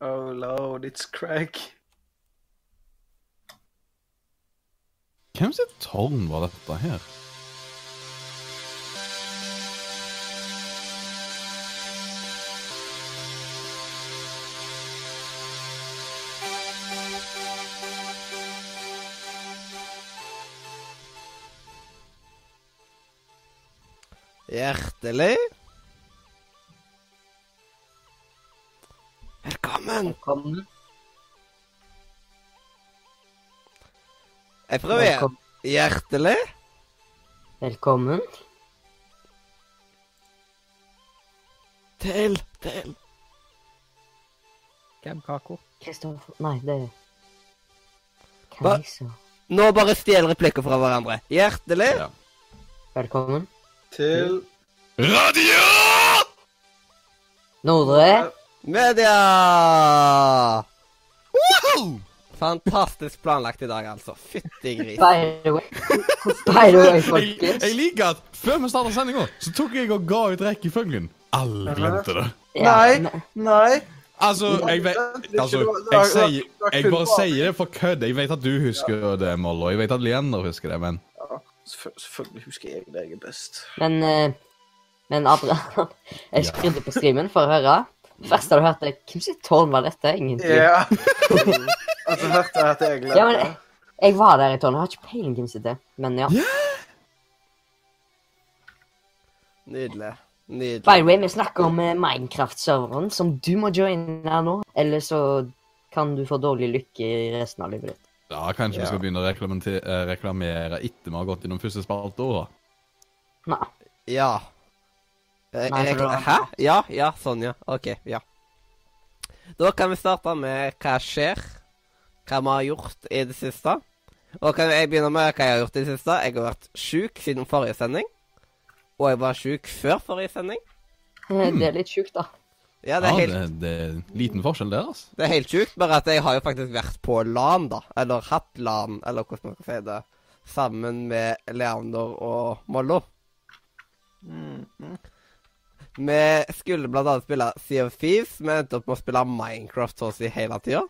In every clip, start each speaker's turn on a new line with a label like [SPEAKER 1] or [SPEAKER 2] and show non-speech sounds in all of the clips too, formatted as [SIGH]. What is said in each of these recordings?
[SPEAKER 1] Oh lord, it's Craig.
[SPEAKER 2] Hvem er sitt er tårn var dette her?
[SPEAKER 3] Hjertelig Velkommen.
[SPEAKER 4] Velkommen.
[SPEAKER 3] Jeg prøver igjen. Hjertelig
[SPEAKER 4] Velkommen.
[SPEAKER 3] til til
[SPEAKER 5] Hvem Kako?
[SPEAKER 4] Kristoffer Nei, det er? Keiser.
[SPEAKER 3] Nå bare stjel replikker fra hverandre. Hjertelig
[SPEAKER 2] Ja.
[SPEAKER 4] Velkommen.
[SPEAKER 1] Til
[SPEAKER 2] Radio!
[SPEAKER 4] Nordre.
[SPEAKER 3] media! Fantastisk planlagt i dag, altså. Fytti gris.
[SPEAKER 4] By the way, by the way folkens.
[SPEAKER 2] jeg liker at før vi starta sendinga, så tok jeg og ga ut rekkefølgen. Alle glemte det.
[SPEAKER 4] Ja,
[SPEAKER 1] Nei. Nei!
[SPEAKER 2] Altså, jeg vet Altså, jeg sier Jeg bare sier det for kødd. Jeg vet at du husker det, Mollo. jeg vet at Leander husker det, men
[SPEAKER 1] Ja, Selvfølgelig husker jeg det jeg er best.
[SPEAKER 4] Men eh, Men Adrian, [LAUGHS] jeg skrudde på streamen for å høre. Først da du hørte Hvem sitt tårn var dette, egentlig?
[SPEAKER 1] Ja. [LAUGHS] altså, hørte jeg at jeg
[SPEAKER 4] Ja, men jeg, jeg var der i tårnet. Jeg har ikke peiling hvem sitt det. Men ja.
[SPEAKER 3] Nydelig. Nydelig.
[SPEAKER 4] By the way, vi snakker om eh, Minecraft-serveren, som du må joine her nå. Eller så kan du få dårlig lykke i resten av livet ditt.
[SPEAKER 2] ja, kanskje
[SPEAKER 3] Ja.
[SPEAKER 2] vi skal begynne å reklamere, eh, etter vi har gått gjennom første spalteår.
[SPEAKER 4] Nei.
[SPEAKER 3] Ja. Eh,
[SPEAKER 4] Nei,
[SPEAKER 3] jeg-
[SPEAKER 4] jeg,
[SPEAKER 3] Hæ? Ja, ja, sånn, ja. OK, ja. Da kan vi starte med hva skjer, hva vi har gjort i det siste. Og kan jeg begynne med hva jeg har gjort i det siste? Jeg har vært sjuk siden forrige sending. Og jeg var sjuk før forrige sending.
[SPEAKER 4] Det er litt sjukt, da.
[SPEAKER 3] Ja, det er
[SPEAKER 2] Ja,
[SPEAKER 3] helt,
[SPEAKER 2] det, det er liten forskjell der, altså.
[SPEAKER 3] det er helt sjukt, bare at jeg har jo faktisk vært på LAN, da. Eller hatt LAN, eller hvordan man skal si det. Sammen med Leander og Mollo.
[SPEAKER 1] Mhm.
[SPEAKER 3] Vi skulle blant annet spille Sea of Thieves. Vi endte opp med å spille Minecraft hos oss hele tida.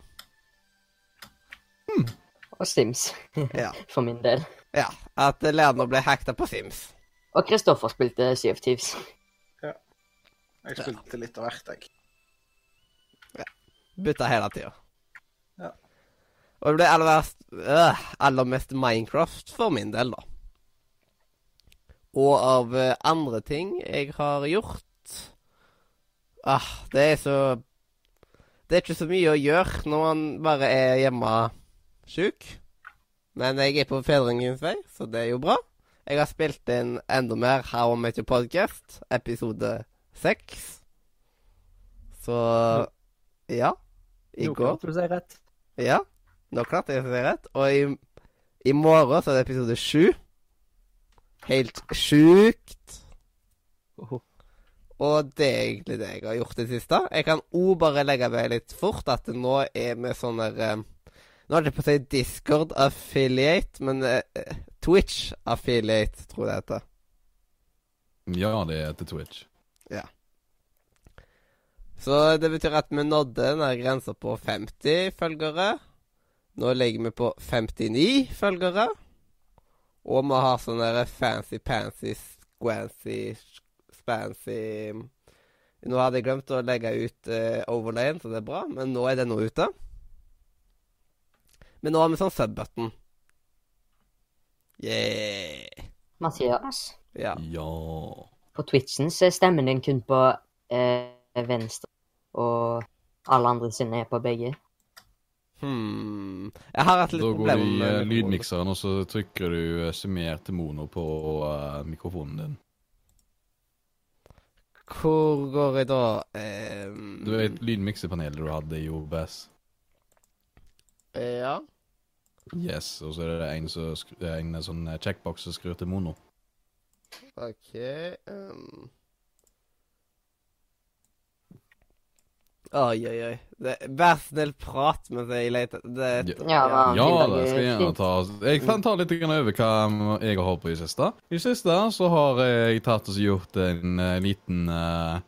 [SPEAKER 4] Og Sims,
[SPEAKER 3] Ja. [LAUGHS]
[SPEAKER 4] for min del.
[SPEAKER 3] ja. At Leander ble hacka på Sims.
[SPEAKER 4] Og Kristoffer spilte Sea of Thieves.
[SPEAKER 1] Jeg spilte litt av hvert, jeg.
[SPEAKER 3] Bytta hele tida.
[SPEAKER 1] Ja.
[SPEAKER 3] Og det ble aller, verst, øh, aller mest Minecraft for min del, da. Og av eh, andre ting jeg har gjort Ah, det er så Det er ikke så mye å gjøre når man bare er hjemme sjuk. Men jeg er på fedringens vei, så det er jo bra. Jeg har spilt inn enda mer How I Met Your Podcast, episode seks. Så ja. I
[SPEAKER 5] Nå klarte du å si rett.
[SPEAKER 3] Ja, nå klarte jeg å si rett. Og i, i morgen så er det episode sju. Helt sjukt. Og det er egentlig det jeg har gjort i det siste. Jeg kan òg bare legge meg litt fort at nå er vi sånn der eh, Nå er det på å si Discord affiliate, men eh, eh, Twitch affiliate, tror jeg det heter.
[SPEAKER 2] Ja, det heter Twitch. Ja.
[SPEAKER 3] Så det betyr at vi nådde den grensa på 50 følgere. Nå ligger vi på 59 følgere. Og vi har sånne der spancy Nå hadde jeg glemt å legge ut uh, overlayen, så det er bra, men nå er det nå ute. Men nå har vi sånn sub-button. Yeah.
[SPEAKER 4] Mathias,
[SPEAKER 3] Ja.
[SPEAKER 2] Ja
[SPEAKER 4] på Twitchen så er stemmen din kun på eh, venstre, og alle andre sine er på begge.
[SPEAKER 3] Hmm. Jeg har hatt litt
[SPEAKER 2] Da går du i
[SPEAKER 3] med
[SPEAKER 2] eh, lydmikseren, og så trykker du summer til mono på uh, mikrofonen din.
[SPEAKER 3] Hvor går jeg da? Ehm,
[SPEAKER 2] Du vet lydmiksepanelet du hadde i OBS?
[SPEAKER 3] Ja.
[SPEAKER 2] Yes, og så er det en, som en sånn checkbox som skrur til mono.
[SPEAKER 3] OK ehm. Oi, oi, oi. Det- Vær snill, prat med deg. Det,
[SPEAKER 4] Ja,
[SPEAKER 2] ja.
[SPEAKER 4] Ja,
[SPEAKER 2] det skal jeg gjerne ta. Jeg kan ta litt over hva jeg har holdt på i siste. I siste så har jeg tatt og gjort en eh, liten uh,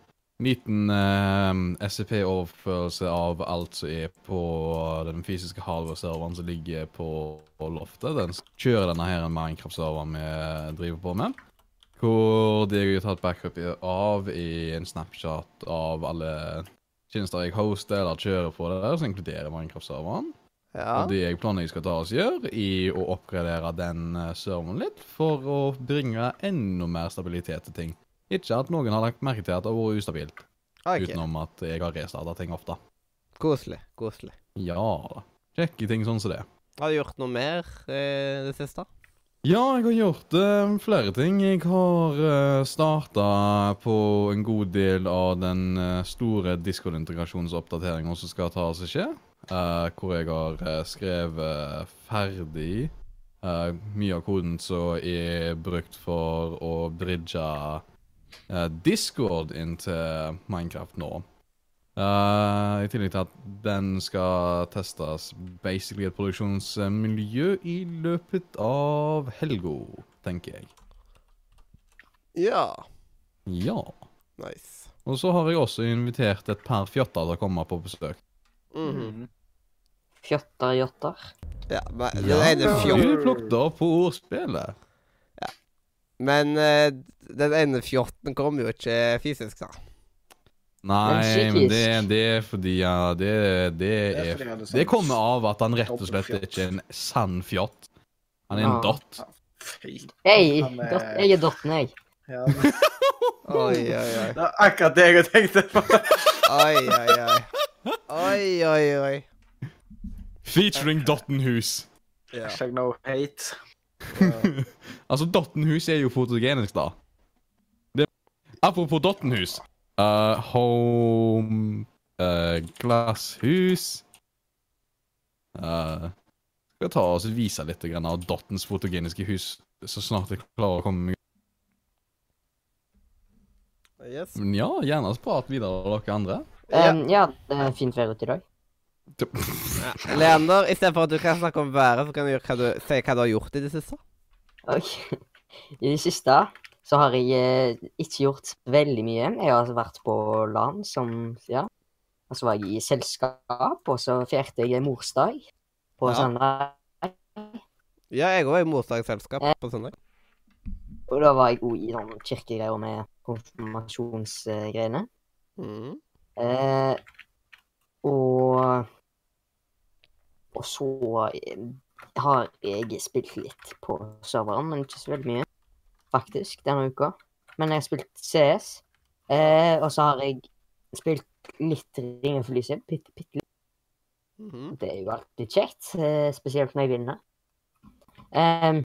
[SPEAKER 2] Liten uh, SCP-overførelse av alt som er på den fysiske hardware-serveren som ligger på, på loftet. Den kjører denne her Minecraft-serveren vi driver på med. Hvor det jeg har tatt backup av i en snapshot av alle tjenester jeg hoster eller kjører på det der, som inkluderer Minecraft-serveren.
[SPEAKER 3] ja.
[SPEAKER 2] Og det jeg planlegger skal ta oss gjøre, i å oppgradere den eh, serveren litt, for å bringe enda mer stabilitet til ting. Ikke at noen har lagt merke til at det har vært ustabilt,
[SPEAKER 3] OK.
[SPEAKER 2] utenom at jeg har restarta ting ofte.
[SPEAKER 3] Koselig. Koselig.
[SPEAKER 2] Ja da. Kjekke ting sånn som det.
[SPEAKER 3] Har du gjort noe mer eh, det siste?
[SPEAKER 2] Ja, jeg har gjort uh, flere ting. Jeg har uh, starta på en god del av den uh, store Discord-integrasjonsoppdateringen som skal ta seg skje. Uh, hvor jeg har eh, skrevet ferdig eh, mye av koden som er brukt for å bridge eh, Discord inn til Minecraft nå. Eh, I tillegg til at den skal testes basically et produksjonsmiljø i løpet av helga, tenker jeg.
[SPEAKER 3] Ja.
[SPEAKER 2] Ja.
[SPEAKER 3] Nice.
[SPEAKER 2] Og så har jeg også invitert et par fjotter til å komme på besøk.
[SPEAKER 3] Mhm.
[SPEAKER 4] Fjotter, jotter.
[SPEAKER 3] Ja, men
[SPEAKER 2] Ja,
[SPEAKER 3] den ene
[SPEAKER 2] du plukket opp på ordspillet.
[SPEAKER 3] Men uh, den ene fjotten kommer jo ikke fysisk, da.
[SPEAKER 2] Nei,
[SPEAKER 4] Men
[SPEAKER 2] det, det er fordi ja, det, det
[SPEAKER 1] Det er fordi
[SPEAKER 2] Det kommer av at han rett og slett
[SPEAKER 1] er
[SPEAKER 2] ikke er en sann fjott. Han er en
[SPEAKER 4] Ja.
[SPEAKER 2] dott.
[SPEAKER 4] Hei,
[SPEAKER 1] er-
[SPEAKER 4] dot, jeg er dotten, jeg.
[SPEAKER 1] Ja, [LAUGHS] men-
[SPEAKER 3] Oi, oi, oi.
[SPEAKER 1] det er akkurat det jeg tenkte på.
[SPEAKER 3] Oi, oi, oi. Oi, oi, oi.
[SPEAKER 2] Featuring Dottenhus.
[SPEAKER 3] Yeah.
[SPEAKER 1] Hashtag no hate. [LAUGHS]
[SPEAKER 2] Altså, Dottenhus er jo fotogenisk, da. Det, apropos Dottenhus. Uh, home uh, Glasshus uh, Skal ta og vise litt av Dottens fotogeniske hus så snart jeg klarer å komme meg
[SPEAKER 3] Yes.
[SPEAKER 2] Men ja, gjerne prat videre, dere andre.
[SPEAKER 3] Ja.
[SPEAKER 4] Um, ja, det er fint vær ute i dag.
[SPEAKER 3] Leander, istedenfor at du kan snakke om været, så kan du, hva du si hva du har gjort i det siste.
[SPEAKER 4] Okay. [LAUGHS] I det siste så har jeg eh, ikke gjort veldig mye. Jeg har vært på LAN som ja. Og så var jeg i selskap, og så feirte jeg morsdag på
[SPEAKER 3] Ja.
[SPEAKER 4] søndag.
[SPEAKER 3] Ja, jeg òg er i morsdagsselskap på søndag.
[SPEAKER 4] Og da var jeg òg i sånn kirkegreier med konfirmasjonsgreiene.
[SPEAKER 3] Mm.
[SPEAKER 4] Eh, og Og så eh, har jeg spilt litt på serveren, men ikke så veldig mye, faktisk, denne uka. Men jeg har spilt CS, eh, og så har jeg spilt litt Ring for lyset. Bitte, bitte litt.
[SPEAKER 3] Mhm.
[SPEAKER 4] Det er jo alltid kjekt, eh, spesielt når jeg vinner. Em,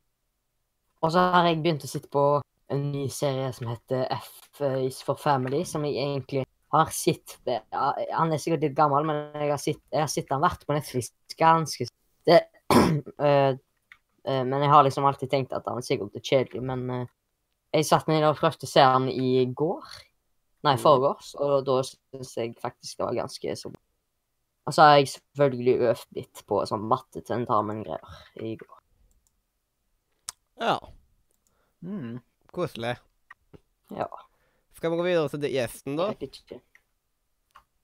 [SPEAKER 4] og så har jeg begynt å sitte på en ny serie som heter F is for Family, som jeg egentlig har sett Han er sikkert litt gammel, men jeg har sett, jeg har sett han vært på Netflix ganske det, [CLEARS THROAT] eh, eh, Men jeg har liksom alltid tenkt at han sikkert er kjedelig, men eh, jeg satt meg ned og prøvde å se han i går. Nei, foregårs, og da syns jeg faktisk det var ganske så bra. Og så har jeg selvfølgelig øvd litt på sånn mattetentamen-greier i går.
[SPEAKER 3] Ja,
[SPEAKER 1] Mm.
[SPEAKER 3] koselig.
[SPEAKER 4] Ja.
[SPEAKER 3] Skal vi gå videre til gjesten, da?
[SPEAKER 4] Jeg vet ikke.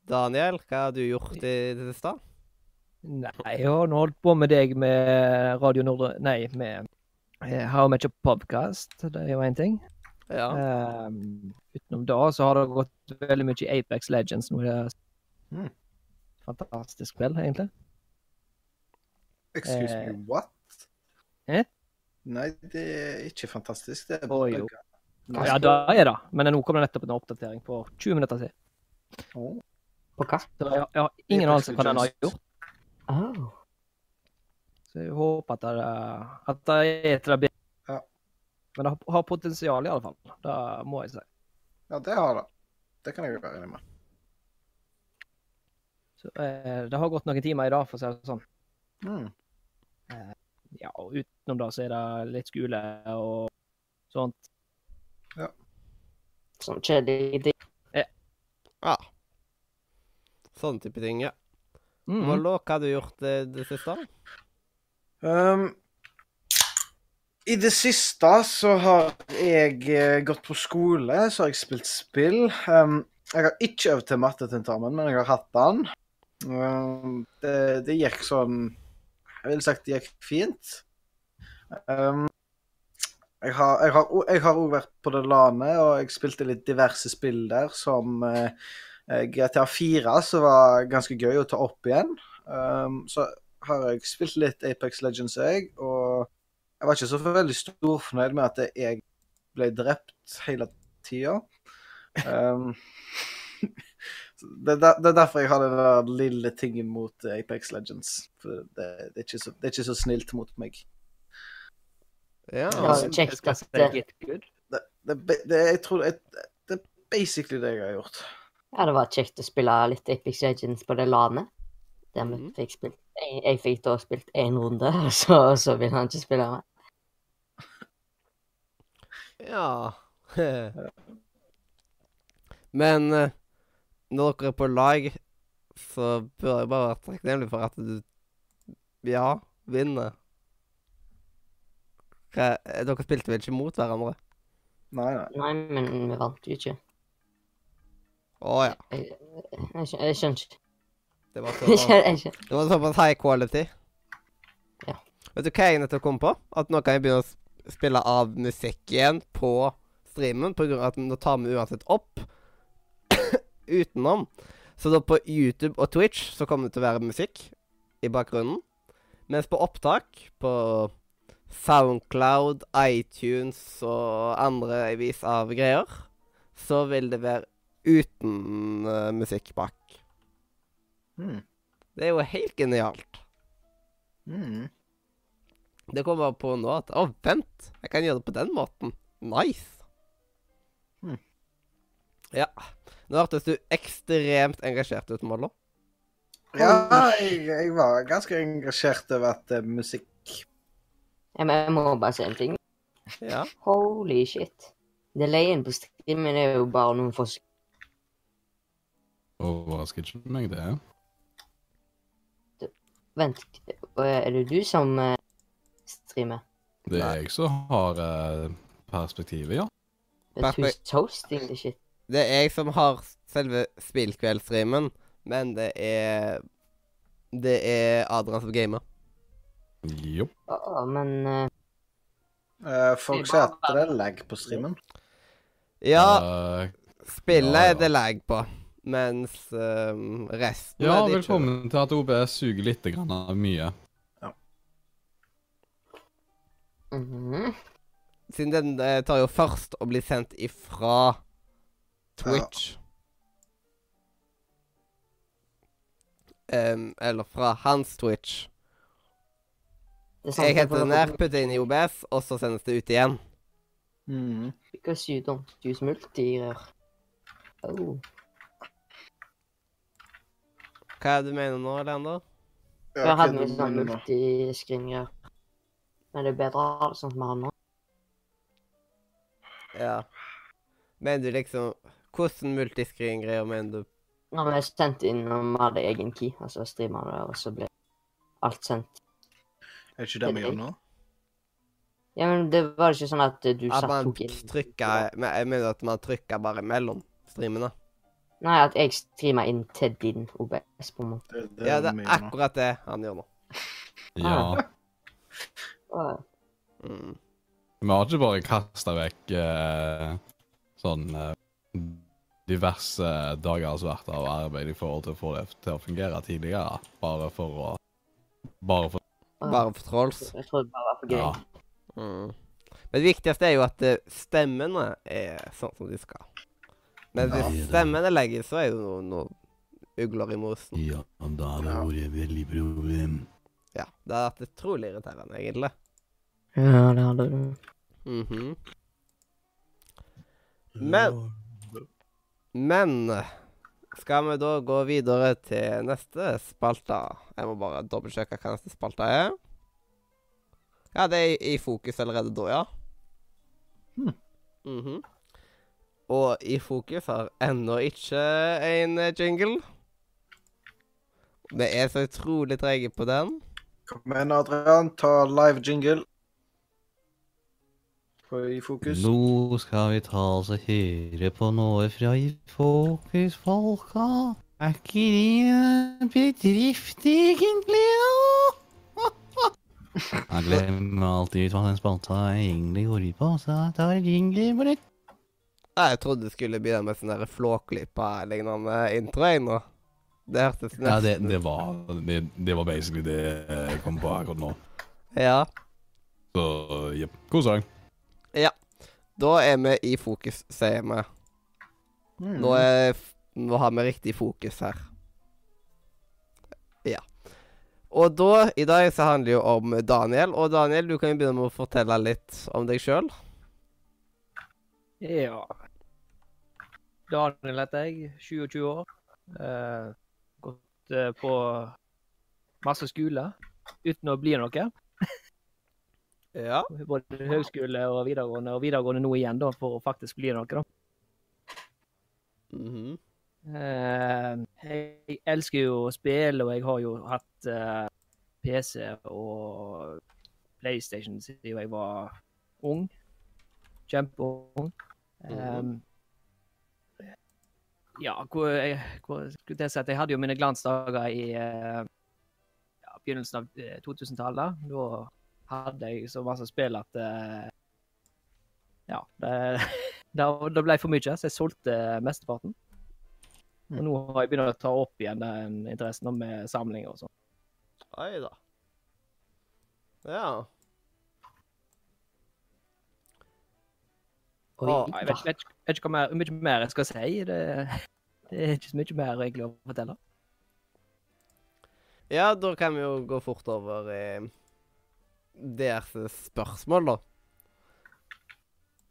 [SPEAKER 3] Daniel, hva har du gjort i det siste?
[SPEAKER 5] Nei, jeg har nå holdt på med deg med Radio Nordre Nei, med eh, How Much a Podcast. Det er jo én ting.
[SPEAKER 3] Ja.
[SPEAKER 5] Um, utenom da så har det gått veldig mye i Apex Legends nå. Det er
[SPEAKER 1] Mm.
[SPEAKER 5] fantastisk spill, egentlig.
[SPEAKER 1] Excuse
[SPEAKER 5] Eh.
[SPEAKER 1] me, what?
[SPEAKER 5] Eh?
[SPEAKER 1] Nei, det er ikke fantastisk. Det er
[SPEAKER 5] bare jo.
[SPEAKER 1] Nei,
[SPEAKER 5] Ja, det er det. Men nå kom det nettopp en oppdatering for 20 minutter siden.
[SPEAKER 1] Oh.
[SPEAKER 4] På hva?
[SPEAKER 5] Så jeg, jeg har ingen anelse hva den har gjort.
[SPEAKER 4] Oh.
[SPEAKER 5] Så jeg håper at det, at det er det bedre.
[SPEAKER 1] Ja.
[SPEAKER 5] Men det har, har potensial, i alle fall. Det må jeg si.
[SPEAKER 1] Ja, det har det. Det kan jeg være enig med.
[SPEAKER 5] Så, eh, det har gått noen timer i dag, for å si det sånn.
[SPEAKER 1] Mm.
[SPEAKER 5] Ja, og utenom det så er det litt skole og sånt.
[SPEAKER 4] Sånn kjedelig ting.
[SPEAKER 3] ja. Sånne type ting, ja.
[SPEAKER 5] Mm.
[SPEAKER 3] Mollo, hva har du gjort det, det siste?
[SPEAKER 1] Um, I det siste så har jeg eh, gått på skole, så har jeg spilt spill. Um, jeg har ikke øvd til mattetentamen, men jeg har hatt den. Um, det, det gikk sånn Jeg ville sagt det gikk fint. Um, jeg har òg vært på det landet, og jeg spilte litt diverse spill der, som eh, eh, GTA 4, som var ganske gøy å ta opp igjen. Um, så har jeg spilt litt Apex Legends, jeg, og jeg var ikke så veldig storfornøyd med at jeg ble drept hele tida. Um, [LAUGHS] det, det er derfor jeg har den lille tingen mot Apex Legends. For det, det, er, ikke så, det er ikke så snilt mot meg.
[SPEAKER 3] Ja.
[SPEAKER 4] Det,
[SPEAKER 1] det, det, jeg tror det, det er basically det jeg har gjort.
[SPEAKER 4] Ja, det var kjekt å spille litt Apex Legends på det landet. Der vi
[SPEAKER 3] Mhm.
[SPEAKER 4] fikk spilt Jeg, jeg fikk da spilt én runde, [LAUGHS] og så, så ville han ikke spille mer.
[SPEAKER 3] Ja. Men eh, når dere er på lag, så bør jeg bare være takknemlig for at du ja, vinner. Hva, dere spilte vel ikke mot hverandre?
[SPEAKER 1] Nei, nei.
[SPEAKER 4] Nei, men vi vant jo ikke.
[SPEAKER 3] Å ja.
[SPEAKER 4] Jeg, jeg, jeg skjønner ikke.
[SPEAKER 3] Det var [LAUGHS] så, det var såpass high quality.
[SPEAKER 4] Ja.
[SPEAKER 3] Vet du hva jeg nettopp kom på? At nå kan jeg begynne å spille av musikk igjen på streamen, på grunn av at nå tar vi uansett opp [COUGHS] utenom. Så da på YouTube og Twitch så kommer det til å være musikk i bakgrunnen. Mens på opptak, på Soundcloud, iTunes og andre vis av greier, så vil det være uten uh, musikk bak.
[SPEAKER 1] Mm.
[SPEAKER 3] Det er jo helt genialt.
[SPEAKER 1] Mm.
[SPEAKER 3] Det kommer på nå at Å, vent! Jeg kan gjøre det på den måten. Nice.
[SPEAKER 1] Mm.
[SPEAKER 3] Ja. Nå hørtes du ekstremt engasjert ut, Mollo.
[SPEAKER 1] Ja, jeg, jeg var ganske engasjert over at eh, musikk
[SPEAKER 4] Jeg, må- jeg må bare si en ting.
[SPEAKER 3] Ja.
[SPEAKER 4] Holy shit. Delayen på streamen er jo bare noen få sek-
[SPEAKER 2] Overrasker ikke meg, det.
[SPEAKER 4] Vent, er det du som eh, streamer?
[SPEAKER 2] Det er jeg som har eh, perspektivet, ja.
[SPEAKER 3] Perfekt.
[SPEAKER 4] who's hosting the shit?
[SPEAKER 3] Det er jeg som har selve spillkveldsstreamen, men det er Det er Adrian som gamer.
[SPEAKER 2] Jo.
[SPEAKER 4] Å, men uh,
[SPEAKER 1] eh, Folk sier at det er lag på streamen.
[SPEAKER 3] Ja, spillet
[SPEAKER 2] ja, ja.
[SPEAKER 3] er det lag på, mens um, resten
[SPEAKER 2] ja,
[SPEAKER 3] er det
[SPEAKER 2] velkommen til at OBS suger litt grann av mye. Ja.
[SPEAKER 4] mhm.
[SPEAKER 3] Siden den eh, tar jo først å bli sendt ifra Twitch. Em, eller fra hans Twitch.
[SPEAKER 4] Det
[SPEAKER 3] Jeg
[SPEAKER 4] heter
[SPEAKER 3] ned, putter inn i OBS, og så sendes det ut igjen.
[SPEAKER 1] Hmm.
[SPEAKER 4] Because you don't use rør. Oh.
[SPEAKER 3] Hva er det du mener nå, Leander?
[SPEAKER 1] Ja, ok,
[SPEAKER 4] hadde vi sånn multiscreen-greier. Men det er bedre å ha det sånn som vi har nå.
[SPEAKER 3] Ja. Mener du liksom Hvordan multiscreen-greier mener du?
[SPEAKER 4] Når vi sendte inn når vi hadde egen key, og så streama det, og så ble alt sendt.
[SPEAKER 1] Er det ikke det vi gjør nå?
[SPEAKER 4] Ja, men det var ikke sånn at du
[SPEAKER 3] At
[SPEAKER 4] satt
[SPEAKER 3] man
[SPEAKER 4] tok inn
[SPEAKER 3] At man trykka Jeg mener at man trykka bare mellom streamene.
[SPEAKER 4] Nei, at jeg streamer inn til din OBS, på en måte.
[SPEAKER 3] Ja, det er akkurat det han gjør nå. [LAUGHS]
[SPEAKER 2] Ja.
[SPEAKER 3] Mm.
[SPEAKER 2] Vi har ikke bare kasta vekk eh, sånn eh, diverse dagers verdt av arbeid i forhold til å få det til å fungere tidligere. Bare for å Bare for.
[SPEAKER 3] Bare for trolls.
[SPEAKER 4] Jeg tror det bare var for gøy.
[SPEAKER 2] Ja.
[SPEAKER 3] Mm. Men det viktigste er jo at eh, stemmene er sånn som de skal. Men
[SPEAKER 1] Ja.
[SPEAKER 3] stemmen stemmene legges, så er jo noe, noe ugler i mosen.
[SPEAKER 2] Ja, da har det vært et veldig problem.
[SPEAKER 3] Ja, Det har vært utrolig irriterende, egentlig.
[SPEAKER 4] Ja, det hadde du.
[SPEAKER 3] Mhm. Men Men skal vi da gå videre til neste spalte? Jeg må bare dobbeltsjekke hva neste spalte er. Ja, det er i, i fokus allerede da, ja.
[SPEAKER 1] Hmm.
[SPEAKER 3] Og i fokus har ennå ikke en eh, jingle. Vi er så utrolig trege på den.
[SPEAKER 1] Kom igjen, Adrian. Ta live jingle. For i fokus.
[SPEAKER 2] Nå skal vi ta oss og høre på noe fra i fokus, folka. Er ikke det en bedrift, egentlig, da? Jeg glemmer alltid hva den spalta egentlig går ut på, så jeg tar jingle på nytt.
[SPEAKER 3] Jeg trodde det skulle begynne med sånn Flåklypa-lignende intro, jeg nå. Det hørtes nesten
[SPEAKER 2] Ja, det, det, var, det, det var basically det jeg kom på akkurat nå.
[SPEAKER 3] Ja.
[SPEAKER 2] Så jepp. God sang.
[SPEAKER 3] Da er vi i fokus, sier vi.
[SPEAKER 1] Mm.
[SPEAKER 3] Nå, er, nå har vi riktig fokus her. Ja. Og da, i dag så handler det jo om Daniel. Og Daniel, du kan jo begynne med å fortelle litt om deg sjøl.
[SPEAKER 5] Ja. Daniel heter jeg, 27 år. Eh, gått eh, på masse skole uten å bli noe. [LAUGHS]
[SPEAKER 3] Ja.
[SPEAKER 5] Både høgskole og videregående, og videregående nå igjen, da, for å faktisk bli noe. da.
[SPEAKER 3] Mhm.
[SPEAKER 5] Eh, jeg elsker jo å spille, og jeg har jo hatt eh, PC og PlayStation siden jeg var ung. Kjempeung.
[SPEAKER 3] Mhm.
[SPEAKER 5] Eh, ja, hvor, jeg, hvor skulle jeg si at jeg hadde jo mine glansdager i eh, ja, begynnelsen av eh, 2000-tallet. Da hadde jeg så masse spill at eh, Ja, det, [LAUGHS] det, det ble for mye, så jeg solgte mesteparten. Og nå har jeg begynt å ta opp igjen den interessen med samlinger og sånn.
[SPEAKER 3] Oi da. Ja.
[SPEAKER 4] Oi,
[SPEAKER 3] Å,
[SPEAKER 5] Jeg vet, vet, vet ikke hva mer, mye mer jeg skal si. Det, det er ikke så mye mer egentlig å fortelle.
[SPEAKER 3] Ja, da kan vi jo gå fort over i deres spørsmål, da.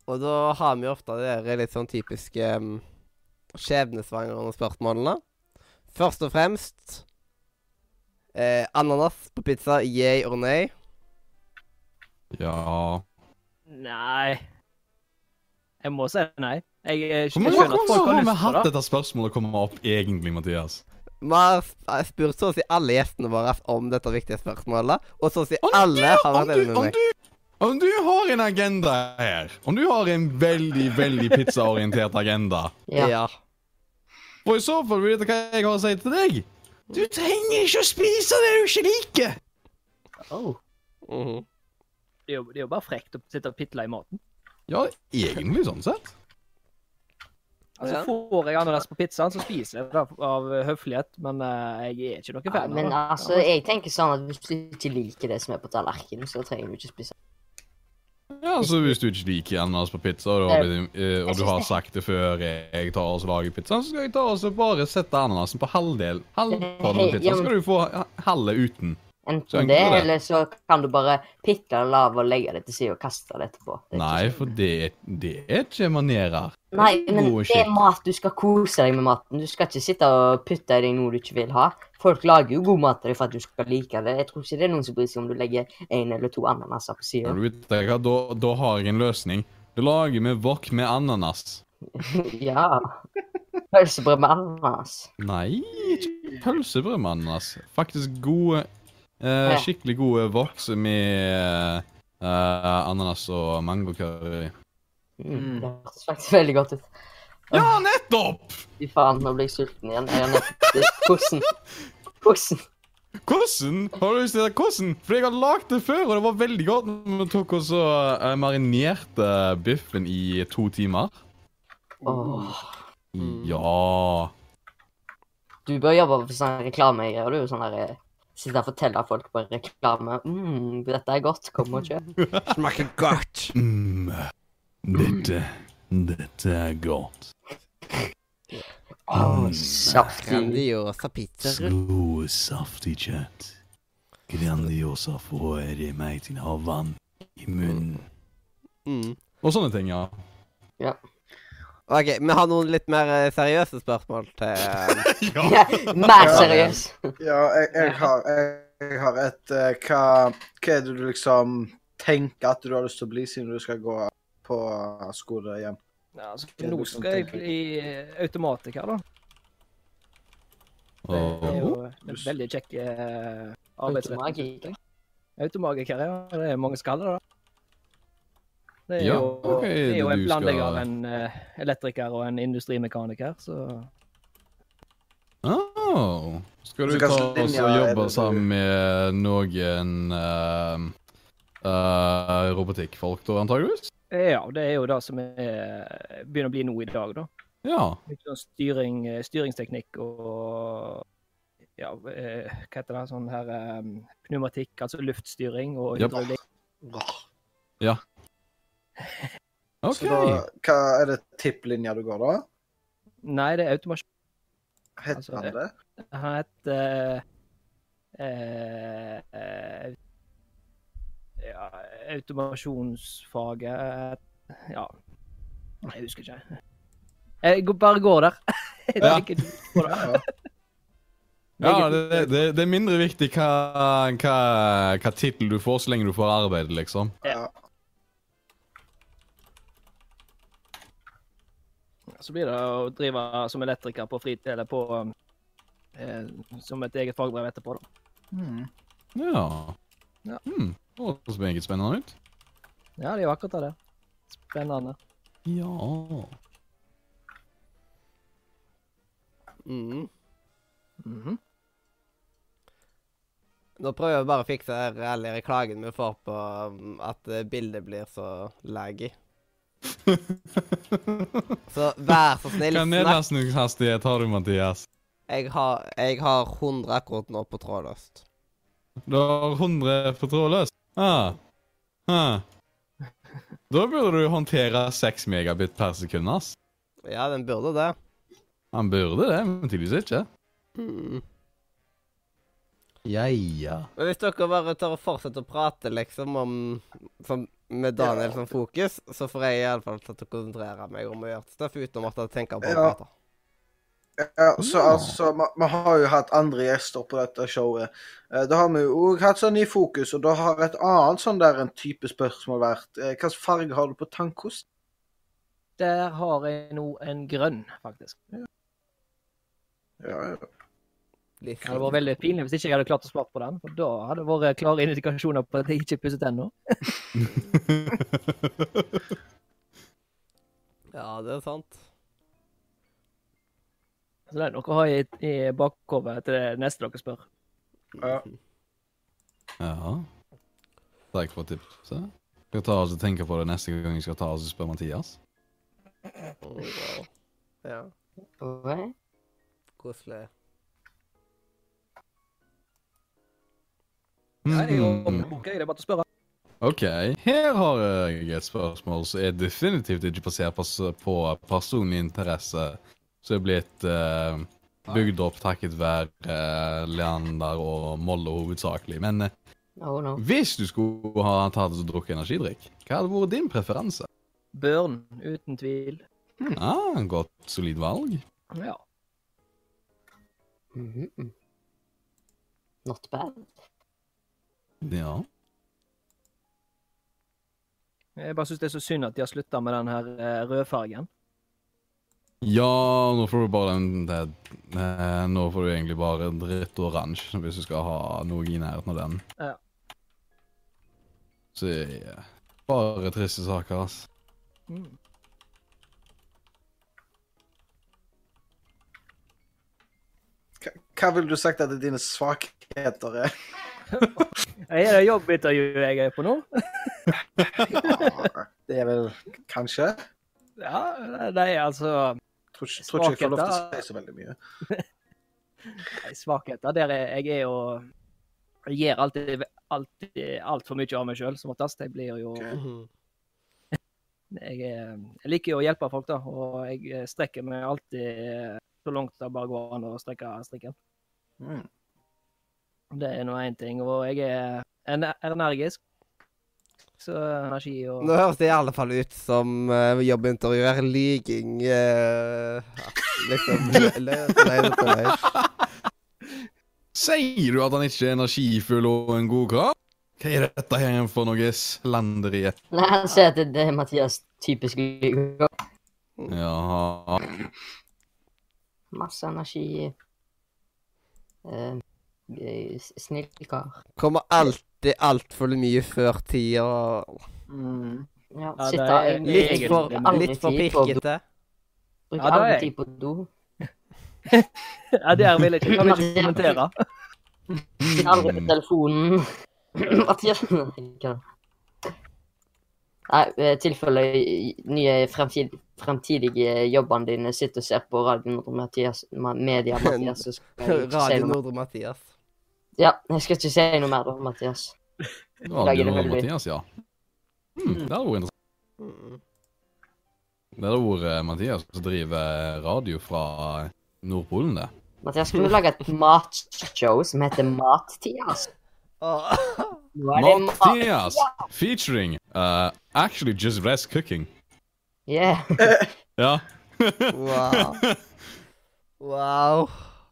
[SPEAKER 3] Og da har vi ofte de der litt sånn typiske um, skjebnesvangre spørsmålene. Først og fremst eh, Ananas på pizza, yay or nay?
[SPEAKER 2] Ja
[SPEAKER 5] Nei Jeg må si nei. Jeg, jeg,
[SPEAKER 2] at
[SPEAKER 5] jeg
[SPEAKER 2] har
[SPEAKER 5] skjønner at
[SPEAKER 2] det.
[SPEAKER 5] folk har
[SPEAKER 2] har vi hatt dette spørsmålet komme opp egentlig, Mathias?
[SPEAKER 3] Vi har eh, spurt så å si alle gjestene våre om dette viktige spørsmålet, og så å si
[SPEAKER 2] Om
[SPEAKER 3] alle har vært enig med meg.
[SPEAKER 2] om du har en agenda her, om du har en veldig, veldig pizzaorientert agenda
[SPEAKER 4] Ja.
[SPEAKER 2] Og i så fall vil du vite hva jeg har å si til deg. Du trenger ikke å spise det du ikke liker.
[SPEAKER 4] Oh.
[SPEAKER 3] Mhm.
[SPEAKER 5] Det er jo, det er jo bare frekt å sitte og pitle i maten.
[SPEAKER 2] Ja, egentlig sånn sett.
[SPEAKER 5] Altså, Får jeg ananas på pizzaen, så spiser jeg det av høflighet, men uh, jeg er ikke noe fan av
[SPEAKER 4] men altså, jeg tenker sånn at hvis du ikke liker det som er på tallerkenen, så trenger du ikke spise.
[SPEAKER 2] Ja, altså Hvis du ikke liker ananas på pizza, og du har, blitt, eh, og du har sagt det før jeg tar og lager pizzaen, så skal jeg ta og bare sette ananasen på halvdel. Halvparten av
[SPEAKER 4] pizzaen,
[SPEAKER 2] så skal du få halve uten.
[SPEAKER 4] Enten det,
[SPEAKER 2] det.
[SPEAKER 4] eller så kan du bare pitte det av og legge det til side og kaste det etterpå. Det
[SPEAKER 2] Nei, for det, det er ikke manerer.
[SPEAKER 4] Nei, men det er mat. Du skal kose deg med maten. Du skal ikke sitte og putte i deg noe du ikke vil ha. Folk lager jo god mat til deg for at du skal like det. Jeg tror ikke det er noen som bryr seg om du legger en eller to ananaser på sida.
[SPEAKER 2] Ja, da, da har jeg en løsning. Du lager med wok med ananas. [LAUGHS]
[SPEAKER 4] ja. Pølsebrød med ananas.
[SPEAKER 2] Nei, ikke pølsebrød med ananas. Faktisk gode eh, Skikkelig gode voks med uh, ananas og mangocurry.
[SPEAKER 4] Mm. Det hørtes faktisk veldig godt ut.
[SPEAKER 2] Ja, nettopp!
[SPEAKER 4] Fy faen, nå blir jeg sulten igjen. Jeg nettopp Hvordan? Hvordan?
[SPEAKER 2] Hvordan? Har du lyst til det? Hvordan? For jeg har lagd det før, og det var veldig godt. Vi tok og så eh, marinerte biffen i to timer.
[SPEAKER 4] Åh.
[SPEAKER 2] Ja
[SPEAKER 4] Du bør jobbe for sånn reklamegreier. Du sånn der eh, Sitte og fortelle folk på reklame mm, 'Dette er godt. Kom og kjøp'. [LAUGHS]
[SPEAKER 3] Smaker godt.
[SPEAKER 2] mm, Dette Dette er godt. Mm.
[SPEAKER 4] saftig.
[SPEAKER 3] Grandiosa pizza.
[SPEAKER 2] God, saftig kjøtt. Grandiosa får meg til å ha vann i munnen.
[SPEAKER 3] Mm.
[SPEAKER 2] Og sånne ting, ja. ja.
[SPEAKER 3] OK, vi har noen litt mer eh, seriøse spørsmål til [LAUGHS] eh,
[SPEAKER 4] Ja, Mer seriøs.
[SPEAKER 1] Ja, jeg, jeg, har, jeg, jeg har et uh, hva, hva er det du liksom tenker at du har lyst til å bli siden du skal gå på skole igjen?
[SPEAKER 5] Ja, altså, nå
[SPEAKER 1] liksom
[SPEAKER 5] skal jeg bli automatiker, da. Det er jo en veldig kjekk uh, arbeidsretning.
[SPEAKER 4] Automagiker.
[SPEAKER 5] Automagiker, ja. Det er mange skaller, da. Det er
[SPEAKER 2] Ja,
[SPEAKER 5] jo,
[SPEAKER 2] okay,
[SPEAKER 5] det er jo
[SPEAKER 2] det
[SPEAKER 5] en
[SPEAKER 2] planlegger,
[SPEAKER 5] blanding
[SPEAKER 2] skal-
[SPEAKER 5] av en eh, elektriker og en industrimekaniker, så
[SPEAKER 2] oh, skal du ta
[SPEAKER 1] oss
[SPEAKER 2] og jobbe
[SPEAKER 1] du-
[SPEAKER 2] sammen med noen uh, uh, robotikkfolk, da, antageligvis?
[SPEAKER 5] ja, det er jo det som er, begynner å bli noe i dag, da.
[SPEAKER 2] Ja.
[SPEAKER 5] Litt sånn styring, styringsteknikk og ja, hva heter det, sånn her um, pneumatikk, altså luftstyring og hydraulikk.
[SPEAKER 2] OK.
[SPEAKER 1] Så da, hva er det tipplinja du går, da?
[SPEAKER 5] Nei, det er automasjon.
[SPEAKER 1] Heter
[SPEAKER 5] Altså,
[SPEAKER 1] han det?
[SPEAKER 5] Han heter uh, uh, ja, automasjonsfaget Ja, Nei, jeg husker ikke. Jeg bare går der. [LAUGHS]
[SPEAKER 2] Ja.
[SPEAKER 5] det.
[SPEAKER 1] Ja.
[SPEAKER 2] Ja, det, det, det er mindre viktig hva, hva, hva tittel du får, så lenge du får arbeid, liksom.
[SPEAKER 1] Ja.
[SPEAKER 5] Så blir det å drive som elektriker på fritid, eller på eh, Som et eget fagbrev etterpå, da.
[SPEAKER 1] Mm.
[SPEAKER 2] Ja.
[SPEAKER 5] Ja.
[SPEAKER 2] Hmm. Det høres meget spennende ut.
[SPEAKER 5] Ja, det er jo akkurat det. Spennende.
[SPEAKER 2] Ja.
[SPEAKER 3] Mm.
[SPEAKER 5] Mhm.
[SPEAKER 3] Nå prøver jeg bare å fikse her reklagen vi får på um, at eh, bildet blir så laggy. [LAUGHS] Så vær så snill,
[SPEAKER 2] Hva nedlastningshastighet har du, Mathias?
[SPEAKER 3] Jeg har, jeg har 100 akkurat nå på trådløst.
[SPEAKER 2] Du har 100 på trådløst? Ah. Ah. Da burde du håndtere 6 megabit per sekund, ass.
[SPEAKER 3] Ja, den burde det.
[SPEAKER 2] Han burde det, men tydeligvis ikke.
[SPEAKER 3] Mm.
[SPEAKER 2] Ja, ja.
[SPEAKER 3] Men hvis dere bare tør å fortsette å prate liksom om som, Med Daniel som fokus, så får jeg iallfall til å konsentrere meg om å gjøre stuff uten å måtte tenke på
[SPEAKER 1] Ja.
[SPEAKER 3] prater.
[SPEAKER 1] Ja, så altså, vi- har jo hatt andre gjester på dette showet. Eh, Da har vi jo òg hatt sånn i fokus, og da har et annet sånn der en type spørsmål vært eh, Hvilken farge har du på tannkost?
[SPEAKER 5] Der har jeg nå en grønn, faktisk.
[SPEAKER 1] Ja, ja.
[SPEAKER 3] Litt
[SPEAKER 5] Det hadde vært veldig pinlig hvis ikke jeg hadde klart å svare på den. For da hadde det vært klare indikasjoner på at jeg ikke pusset ennå. [LAUGHS]
[SPEAKER 3] Ja, det er sant.
[SPEAKER 5] Så det er noe å ha i, i bakhodet til det neste dere spør.
[SPEAKER 1] Ja.
[SPEAKER 2] ja. Takk for tipset. Skal ta oss og tenke på det neste gang jeg skal ta oss og spørre Mathias.
[SPEAKER 3] Oh, wow. Ja, koselig.
[SPEAKER 5] Nei, det er jo
[SPEAKER 2] Mhm.
[SPEAKER 5] OK, er bare til å spørre.
[SPEAKER 2] OK, her har jeg et spørsmål som er definitivt ikke basert på, personlig interesse, som er blitt uh, bygd opp takket være uh, Leander og Molle hovedsakelig. Men uh,
[SPEAKER 4] Oh no.
[SPEAKER 2] hvis du skulle ha tatt og drukket energidrikk, hva hadde vært din preferanse?
[SPEAKER 5] Børn, uten tvil.
[SPEAKER 2] Ah, Godt, solid valg.
[SPEAKER 5] Ja.
[SPEAKER 4] Mhm. Not bad.
[SPEAKER 2] Ja.
[SPEAKER 5] Jeg bare syns det er så synd at de har slutta med den her eh, rødfargen.
[SPEAKER 2] Ja, nå får du bare den det, eh, Nå får du egentlig bare dritt oransje hvis du skal ha noe i nærheten av den.
[SPEAKER 5] Ja.
[SPEAKER 2] Så ja, bare triste saker, ass.
[SPEAKER 5] Mm.
[SPEAKER 1] Hva, hva vil du sagt at dine svakheter er?
[SPEAKER 5] Er det jobbintervju jeg er på nå?
[SPEAKER 1] Ja, det er vel kanskje?
[SPEAKER 5] Ja, nei, altså
[SPEAKER 1] Tror ikke, tror ikke jeg får lov til å si så veldig mye. [LAUGHS]
[SPEAKER 5] nei, Svakheter der er, jeg er jo Jeg gir alltid alltid altfor mye av meg sjøl, som oftest. Jeg blir jo
[SPEAKER 1] Ok.
[SPEAKER 3] Mhm. [LAUGHS]
[SPEAKER 5] jeg, er- jeg liker jo å hjelpe folk, da, og jeg strekker meg alltid så langt det bare går an å strekke strikken.
[SPEAKER 1] Mm.
[SPEAKER 5] Det er nå én ting. Og jeg er ener- energisk. Så energi og
[SPEAKER 3] Nå høres det i alle fall ut som uh, jobbintervjuer. Liging uh, Liksom [LAUGHS] løgn etter.
[SPEAKER 2] Sier du at han ikke er energifull og en god kar? Hva er dette her for noe slanderi?
[SPEAKER 4] Nei, han sier at det er Mathias typisk lyver.
[SPEAKER 2] Ja
[SPEAKER 4] Masse energi. Eh, eh, s- snill kar.
[SPEAKER 3] Kommer alltid altfor mye før tida.
[SPEAKER 1] Mm.
[SPEAKER 4] Ja,
[SPEAKER 5] Ja, det er
[SPEAKER 4] egentlig
[SPEAKER 3] Litt for, litt for pirkete.
[SPEAKER 4] Bruker
[SPEAKER 5] Ja, det
[SPEAKER 4] aldri
[SPEAKER 5] jeg.
[SPEAKER 4] tid på do. [LAUGHS]
[SPEAKER 5] Ja, her vil jeg ikke, kan jeg ikke kommentere.
[SPEAKER 4] Sitter aldri på telefonen. [CLEARS THROAT] Mathias Nei, i tilfelle nye fremtid, fremtidige jobbene dine sitter og ser på Radio Nordre Mathias, Media [LAUGHS] Mathias, jeg
[SPEAKER 3] Radio. Nordre Mathias.
[SPEAKER 4] Ja, jeg skal ikke si noe mer da, Mathias. [LAUGHS]
[SPEAKER 2] Radio
[SPEAKER 4] veldig.
[SPEAKER 2] Mathias, ja. Hmm, det hadde vært interessant.
[SPEAKER 3] Mm.
[SPEAKER 2] Det hadde vært eh, Mathias som driver radio fra Nordpolen, det.
[SPEAKER 4] Mathias, skal du lage et [LAUGHS] matshow som heter Mattias?
[SPEAKER 3] Åh.
[SPEAKER 4] Nå det mat...
[SPEAKER 2] Mathias featuring uh, actually just Rest Cooking.
[SPEAKER 4] Yeah. [LAUGHS]
[SPEAKER 2] Ja.
[SPEAKER 3] Wow. Wow.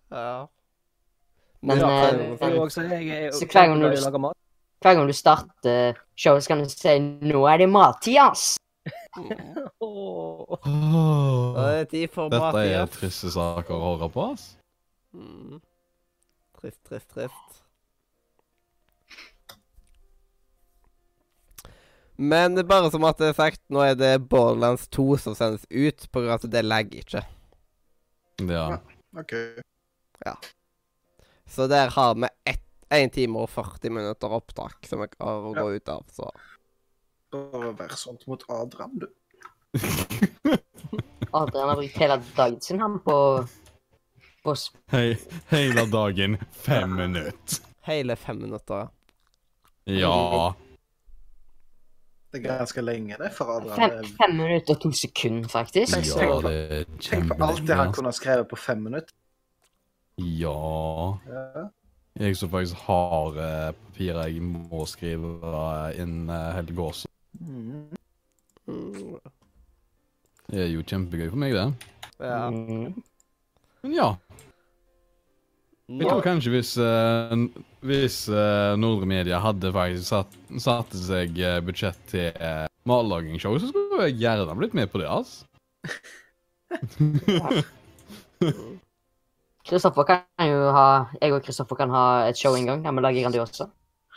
[SPEAKER 3] Ja.
[SPEAKER 4] Men
[SPEAKER 3] Ja,
[SPEAKER 4] eh,
[SPEAKER 3] er
[SPEAKER 4] men
[SPEAKER 5] også jeg er
[SPEAKER 4] Så hver gang du- hver gang du starter showet, så kan du si 'Nå er det Mathias'. [LAUGHS]
[SPEAKER 5] Åh.
[SPEAKER 3] Og det er tid for
[SPEAKER 2] Dette er
[SPEAKER 3] Mathias.
[SPEAKER 2] triste saker å høre på, ass.
[SPEAKER 3] Mm. Trist, trist, trist. Men bare som at det er sagt, nå er det Borderlands 2 som sendes ut, på grunn av at det legger ikke.
[SPEAKER 2] Ja.
[SPEAKER 1] OK.
[SPEAKER 3] Så der har vi 1 time og 40 minutter opptak som jeg har å gå ut av, så
[SPEAKER 1] Bare vær sånt mot Adrian, du. [LAUGHS]
[SPEAKER 4] Adrian har brukt hele dagen sin han på på
[SPEAKER 2] Hei, hele dagen fem minutter.
[SPEAKER 3] Hele fem minutter.
[SPEAKER 2] Ja.
[SPEAKER 1] Det er ganske lenge, det, for Adrian.
[SPEAKER 4] fem, fem minutter og to sekunder, faktisk.
[SPEAKER 2] Ja,
[SPEAKER 1] på-
[SPEAKER 2] det er
[SPEAKER 1] Tenk på alt det han kunne ha skrevet på fem minutter.
[SPEAKER 2] Ja. Jeg som faktisk har eh, papirer jeg må skrive eh, inn uh, helg også.
[SPEAKER 1] Mm.
[SPEAKER 2] Det er jo kjempegøy for meg, det.
[SPEAKER 3] Ja.
[SPEAKER 4] Mm.
[SPEAKER 2] Men ja. Jeg tror kanskje hvis, eh, n- hvis eh, Nordre Media hadde faktisk satt, satt seg eh, budsjett til uh, matlagingsshow, så skulle jeg gjerne blitt med på det, altså. [LAUGHS] [LAUGHS]
[SPEAKER 4] Kristoffer kan jo ha Jeg og Kristoffer kan ha et show en gang der vi lager Grandiosa.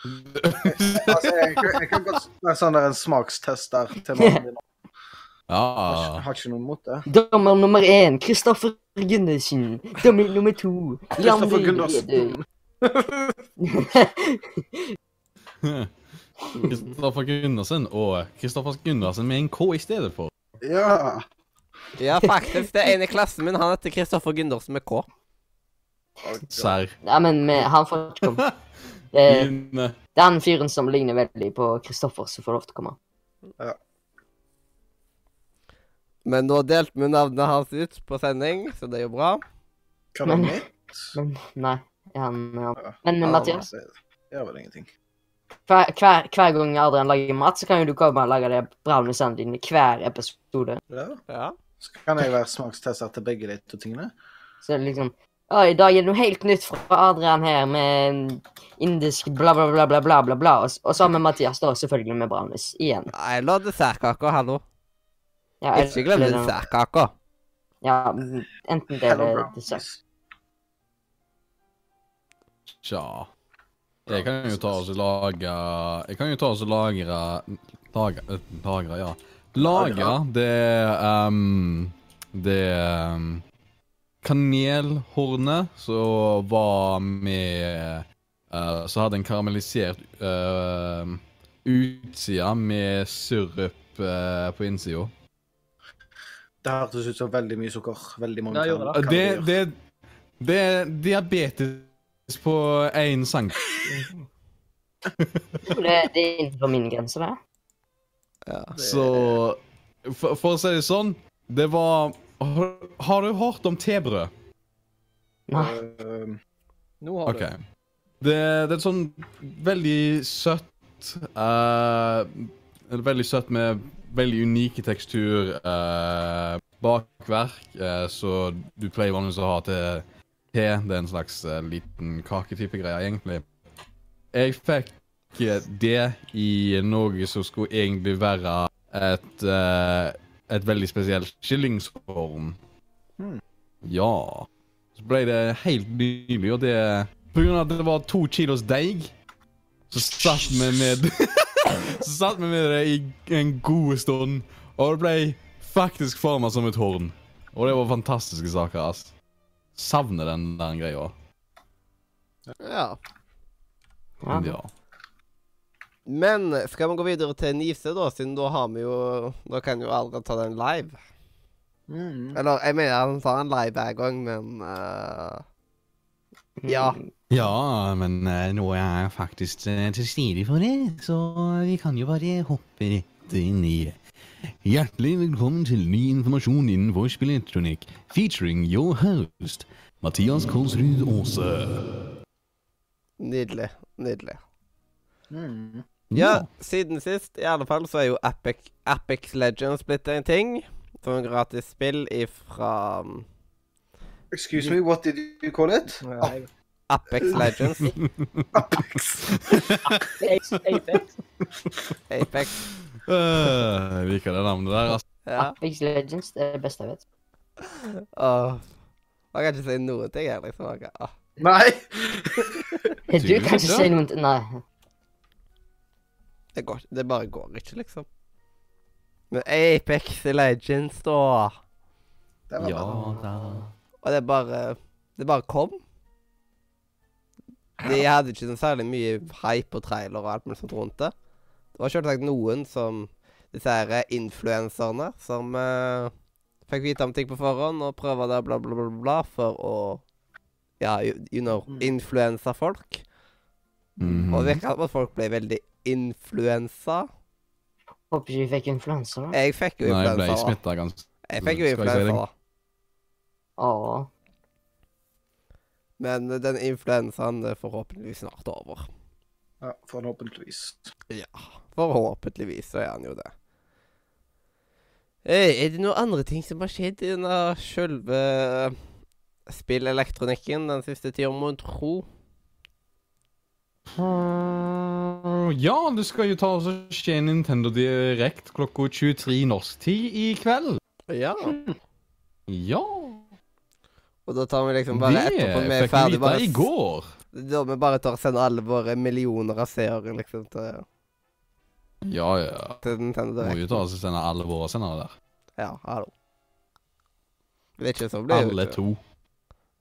[SPEAKER 1] Altså, jeg, jeg kan godt være sånn der en smakstester til mannen din. Jeg
[SPEAKER 2] Ja.
[SPEAKER 1] har ikke noe mot det.
[SPEAKER 4] Dommer nummer én, Kristoffer Gundersen. Dommer nummer to, Jan
[SPEAKER 1] Kristoffer Gundersen. [LAUGHS]
[SPEAKER 2] Kristoffer Gundersen og Kristoffer Gundersen med en K i stedet for.
[SPEAKER 1] Ja.
[SPEAKER 3] ja, faktisk. Det er en i klassen min. Han heter Kristoffer Gundersen med K.
[SPEAKER 2] Serr.
[SPEAKER 4] Ja, men vi- han får ikke komme. Det, [LAUGHS] det er han fyren som ligner veldig på Kristoffer, som får lov til å komme. Ja.
[SPEAKER 3] Men nå delte vi navnet hans ut på sending, så det er jo bra.
[SPEAKER 1] Kan han
[SPEAKER 4] Men- nei. Han.
[SPEAKER 1] Ja.
[SPEAKER 4] Men
[SPEAKER 3] Ja,
[SPEAKER 4] Mathias,
[SPEAKER 1] Det gjør vel ingenting.
[SPEAKER 4] hver, hver, hver gang Adrian lager mat, så kan jo du komme og lage det bra med sønnen din i hver episode.
[SPEAKER 1] Ja.
[SPEAKER 3] Ja.
[SPEAKER 1] Så kan jeg være smakstester til begge de to tingene.
[SPEAKER 4] Så liksom Å, i dag er det noe helt nytt fra Adrian her med indisk bla, bla, bla, bla, bla, bla, bla. Og, og så med Mathias, da, selvfølgelig med brownies. Igjen.
[SPEAKER 3] Nei, la dessertkaka, hallo.
[SPEAKER 4] Ja,
[SPEAKER 3] Ikke glem dessertkaka.
[SPEAKER 4] Ja, enten det eller dessert.
[SPEAKER 2] Tja. Jeg kan jo ta og lage Jeg kan jo ta og lagre Lagre, ja. lagre ja. Lage det um, Det um, kanelhornet som var med uh, Så hadde en karamellisert uh, utsida med sirup uh, på innsida.
[SPEAKER 1] Det hørtes ut som veldig mye sukker. Veldig mange
[SPEAKER 5] Ja,
[SPEAKER 2] Eh, Det,
[SPEAKER 1] kalorier.
[SPEAKER 2] det, det er diabetes på én sang. [LAUGHS]
[SPEAKER 4] Det, det er innenfor min grense, det.
[SPEAKER 3] Ja.
[SPEAKER 2] Så for, for å si det sånn Det var Har, har du hørt om tebrød?
[SPEAKER 4] Nei.
[SPEAKER 1] Uh,
[SPEAKER 5] Nå har
[SPEAKER 2] du Det, det er sånn veldig søtt uh, Veldig søtt med veldig unike tekstur. uh, bakverk, uh, så du pleier vanligvis å ha til te. Det er en slags liten kaketype greie, egentlig. Jeg fikk det i noe som skulle egentlig være et eh, et veldig spesielt kyllingshorn.
[SPEAKER 1] Hmm.
[SPEAKER 2] Ja. Så ble det helt nylig, og det På grunn av at det var to kilos deig, så satt vi med [LAUGHS] Så satt vi med det i en god stund, og det ble faktisk forma som et horn. Og det var fantastiske saker, ass. Savner den der greia.
[SPEAKER 3] Ja.
[SPEAKER 4] Ja.
[SPEAKER 2] Ja.
[SPEAKER 3] Men skal vi gå videre til Nise, da? Siden da har vi jo Da kan jo Aldra ta den live.
[SPEAKER 1] Mm.
[SPEAKER 3] Eller, jeg mener han tar en live hver gang, men uh, Ja.
[SPEAKER 2] Ja, men uh, nå er jeg faktisk uh, til stede for det, så vi kan jo bare hoppe rett inn i Hjertelig velkommen til ny informasjon innenfor spillelektronikk, featuring your host, Mathias Kolsrud Aase.
[SPEAKER 3] Nydelig. Nydelig.
[SPEAKER 1] Mm.
[SPEAKER 3] Ja, siden sist, i alle fall, så er jo Apex, Apex Legends blitt en ting. Som en gratis spill ifra um,
[SPEAKER 1] Excuse me, what did you call it?
[SPEAKER 3] Apex [LAUGHS] Legends.
[SPEAKER 1] Apex.
[SPEAKER 5] Apex. Apex.
[SPEAKER 3] Apex.
[SPEAKER 2] Øh, jeg liker det navnet der, altså.
[SPEAKER 3] Ja.
[SPEAKER 4] Apex Legends det er det beste jeg vet.
[SPEAKER 3] Åh. Man kan ikke si noen ting, jeg, liksom. Kan.
[SPEAKER 1] Nei.
[SPEAKER 4] Du kan ikke si noe ting. Nei.
[SPEAKER 3] Det, går, det bare går ikke, liksom. Men Apex Legends, da.
[SPEAKER 1] Det var
[SPEAKER 2] Ja da.
[SPEAKER 3] Og det bare Det bare kom. De hadde ikke så særlig mye hype og trailer og alt mulig sånt rundt det. Det var selvsagt noen som Disse her influenserne som uh, fikk vite om ting på forhånd og prøver det bla, bla, bla, bla for å Ja, you, you know
[SPEAKER 1] Mm.
[SPEAKER 3] Influensa
[SPEAKER 2] Mhm.
[SPEAKER 3] Og det virker som at folk ble veldig influensa.
[SPEAKER 4] Håper ikke vi fikk influensa. da.
[SPEAKER 3] Jeg fikk jo influensa.
[SPEAKER 2] Nei, jeg ble smitta ganske
[SPEAKER 3] Jeg fikk jo influensa, da.
[SPEAKER 4] Åh.
[SPEAKER 3] Men den influensaen er forhåpentligvis snart over.
[SPEAKER 1] Ja, forhåpentligvis.
[SPEAKER 3] Ja, forhåpentligvis så er han jo det. Eh, Er det noen andre ting som har skjedd i denne sjølve spillelektronikken den siste tida, må en tro?
[SPEAKER 2] Ja, det skal jo ta oss og skje Nintendo Direct klokka 23 norsk tid i kveld.
[SPEAKER 3] Ja.
[SPEAKER 2] Ja.
[SPEAKER 3] Og da tar vi liksom bare
[SPEAKER 2] det
[SPEAKER 3] etterpå vi er
[SPEAKER 2] fikk vi
[SPEAKER 3] ferdig
[SPEAKER 2] vite
[SPEAKER 3] bare
[SPEAKER 2] i går.
[SPEAKER 3] Da vi bare tar og sender alle våre millioner av seere liksom til,
[SPEAKER 2] Ja, ja.
[SPEAKER 3] til Nintendo
[SPEAKER 2] Må jo ta oss og sende alle våre sendere der.
[SPEAKER 3] Ja, hallo. Det er ikke så blir det
[SPEAKER 2] Alle
[SPEAKER 3] ikke.
[SPEAKER 2] to.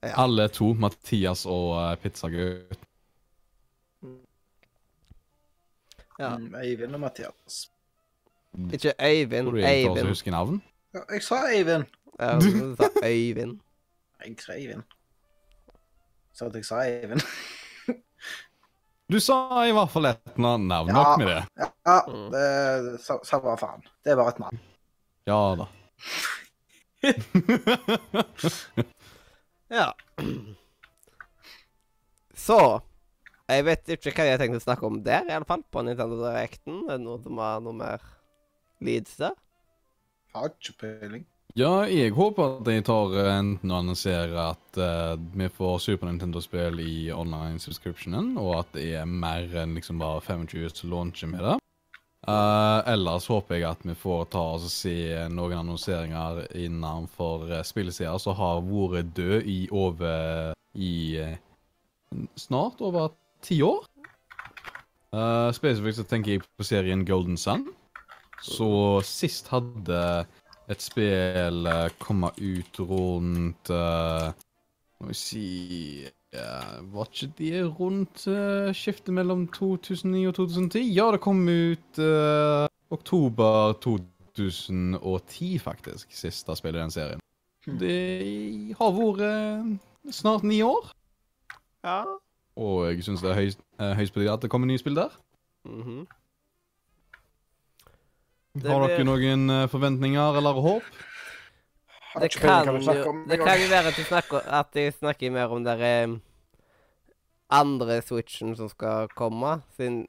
[SPEAKER 3] Ja.
[SPEAKER 2] Alle to. Mathias og uh, Pizzagutt.
[SPEAKER 3] Ja.
[SPEAKER 1] Mm, Eivind og Mathias.
[SPEAKER 3] Ikke Øyvind,
[SPEAKER 2] Tror du jeg oss
[SPEAKER 3] Eivind.
[SPEAKER 2] husker navn?
[SPEAKER 1] Ja, jeg sa Eivind.
[SPEAKER 3] Ja, du sa Øyvind. [LAUGHS]
[SPEAKER 1] Jeg sa Eivind. Så at jeg sa Eivind. [LAUGHS]
[SPEAKER 2] Du sa i hvert fall et navn.
[SPEAKER 1] Ja.
[SPEAKER 2] Nok med det.
[SPEAKER 1] Ja,
[SPEAKER 3] Mm.
[SPEAKER 1] det sa sa hva faen. Det er bare et navn.
[SPEAKER 2] Ja da. [LAUGHS]
[SPEAKER 3] Ja. [CLEARS THROAT] Så Jeg vet ikke hva jeg tenkte å snakke om der, i alle fall. På Nintendo Directen. Er det noe som har noe mer leads der?
[SPEAKER 1] Har ikke peiling.
[SPEAKER 2] Ja, jeg håper at de tar eh, enten å annonsere at uh, vi får Super Nintendo-spill i online subscriptionen, og at det er mer enn liksom bare 25 som launcher med det. Uh, ellers håper jeg at vi får ta oss og se noen annonseringer innenfor uh, som har vært død i over i snart over ti år. Uh, spesifikt så tenker jeg på serien Golden Sun. Så sist hadde et spill uh, komme ut rundt uh, Må vi si uh, Var ikke det rundt uh, skiftet mellom 2009 og 2010? Ja, det kom ut uh, oktober 2010, faktisk. Siste spill i den serien. Det har vært snart ni år.
[SPEAKER 3] Ja.
[SPEAKER 2] Og jeg syns det er høyst, uh, høyst på tide at det kommer nye spill der.
[SPEAKER 3] Mhm. Det
[SPEAKER 2] Har
[SPEAKER 3] blir-
[SPEAKER 2] dere noen eh, forventninger eller håp?
[SPEAKER 3] Det kan jo. Det kan jo være at de snakker, at de snakker mer om den eh, andre switchen som skal komme, siden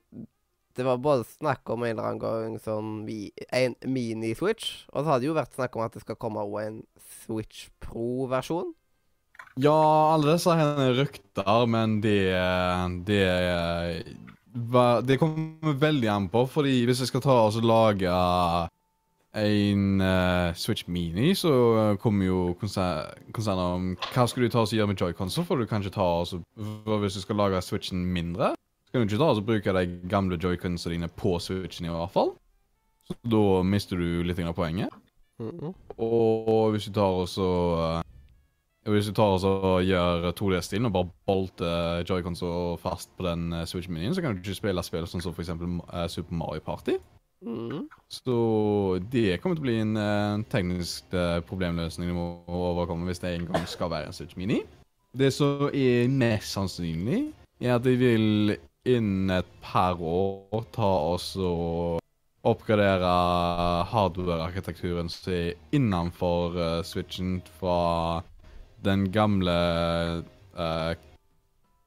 [SPEAKER 3] det var både snakk om en eller annen gang sånn mi, en mini-switch, og så har det jo vært snakk om at det skal komme også en Switch Pro-versjon.
[SPEAKER 2] Ja, alle disse her er rykter, men det Det hva- Det kommer veldig an på, fordi hvis jeg skal ta og lage en uh, Switch Mini, så eh, kommer jo konser- konsernet om hva skal du ta og gjøre med joycons. Så får du kanskje ta og så- for Hvis du skal lage Switchen mindre, så kan du ikke ta og så bruke de gamle joyconsene dine på Switchen i hvert fall. Så da mister du litt av poenget.
[SPEAKER 3] Mhm.
[SPEAKER 2] Og hvis du tar og så eh, Hvis du tar og gjør 2D-stilen og bare bolter joycons så fast på den eh, Switch Minien, så kan du ikke spille spill sånn som for eksempel eh, Super Mario Party.
[SPEAKER 3] Mm.
[SPEAKER 2] Så det kommer til å bli en en teknisk eh, problemløsning du må overkomme hvis det en gang skal være en Switch Mini. Det som er mest sannsynlig, er at de vil innen et par år ta oss og oppgradere hardware-arkitekturen som er innenfor eh, Switchen fra den gamle uh,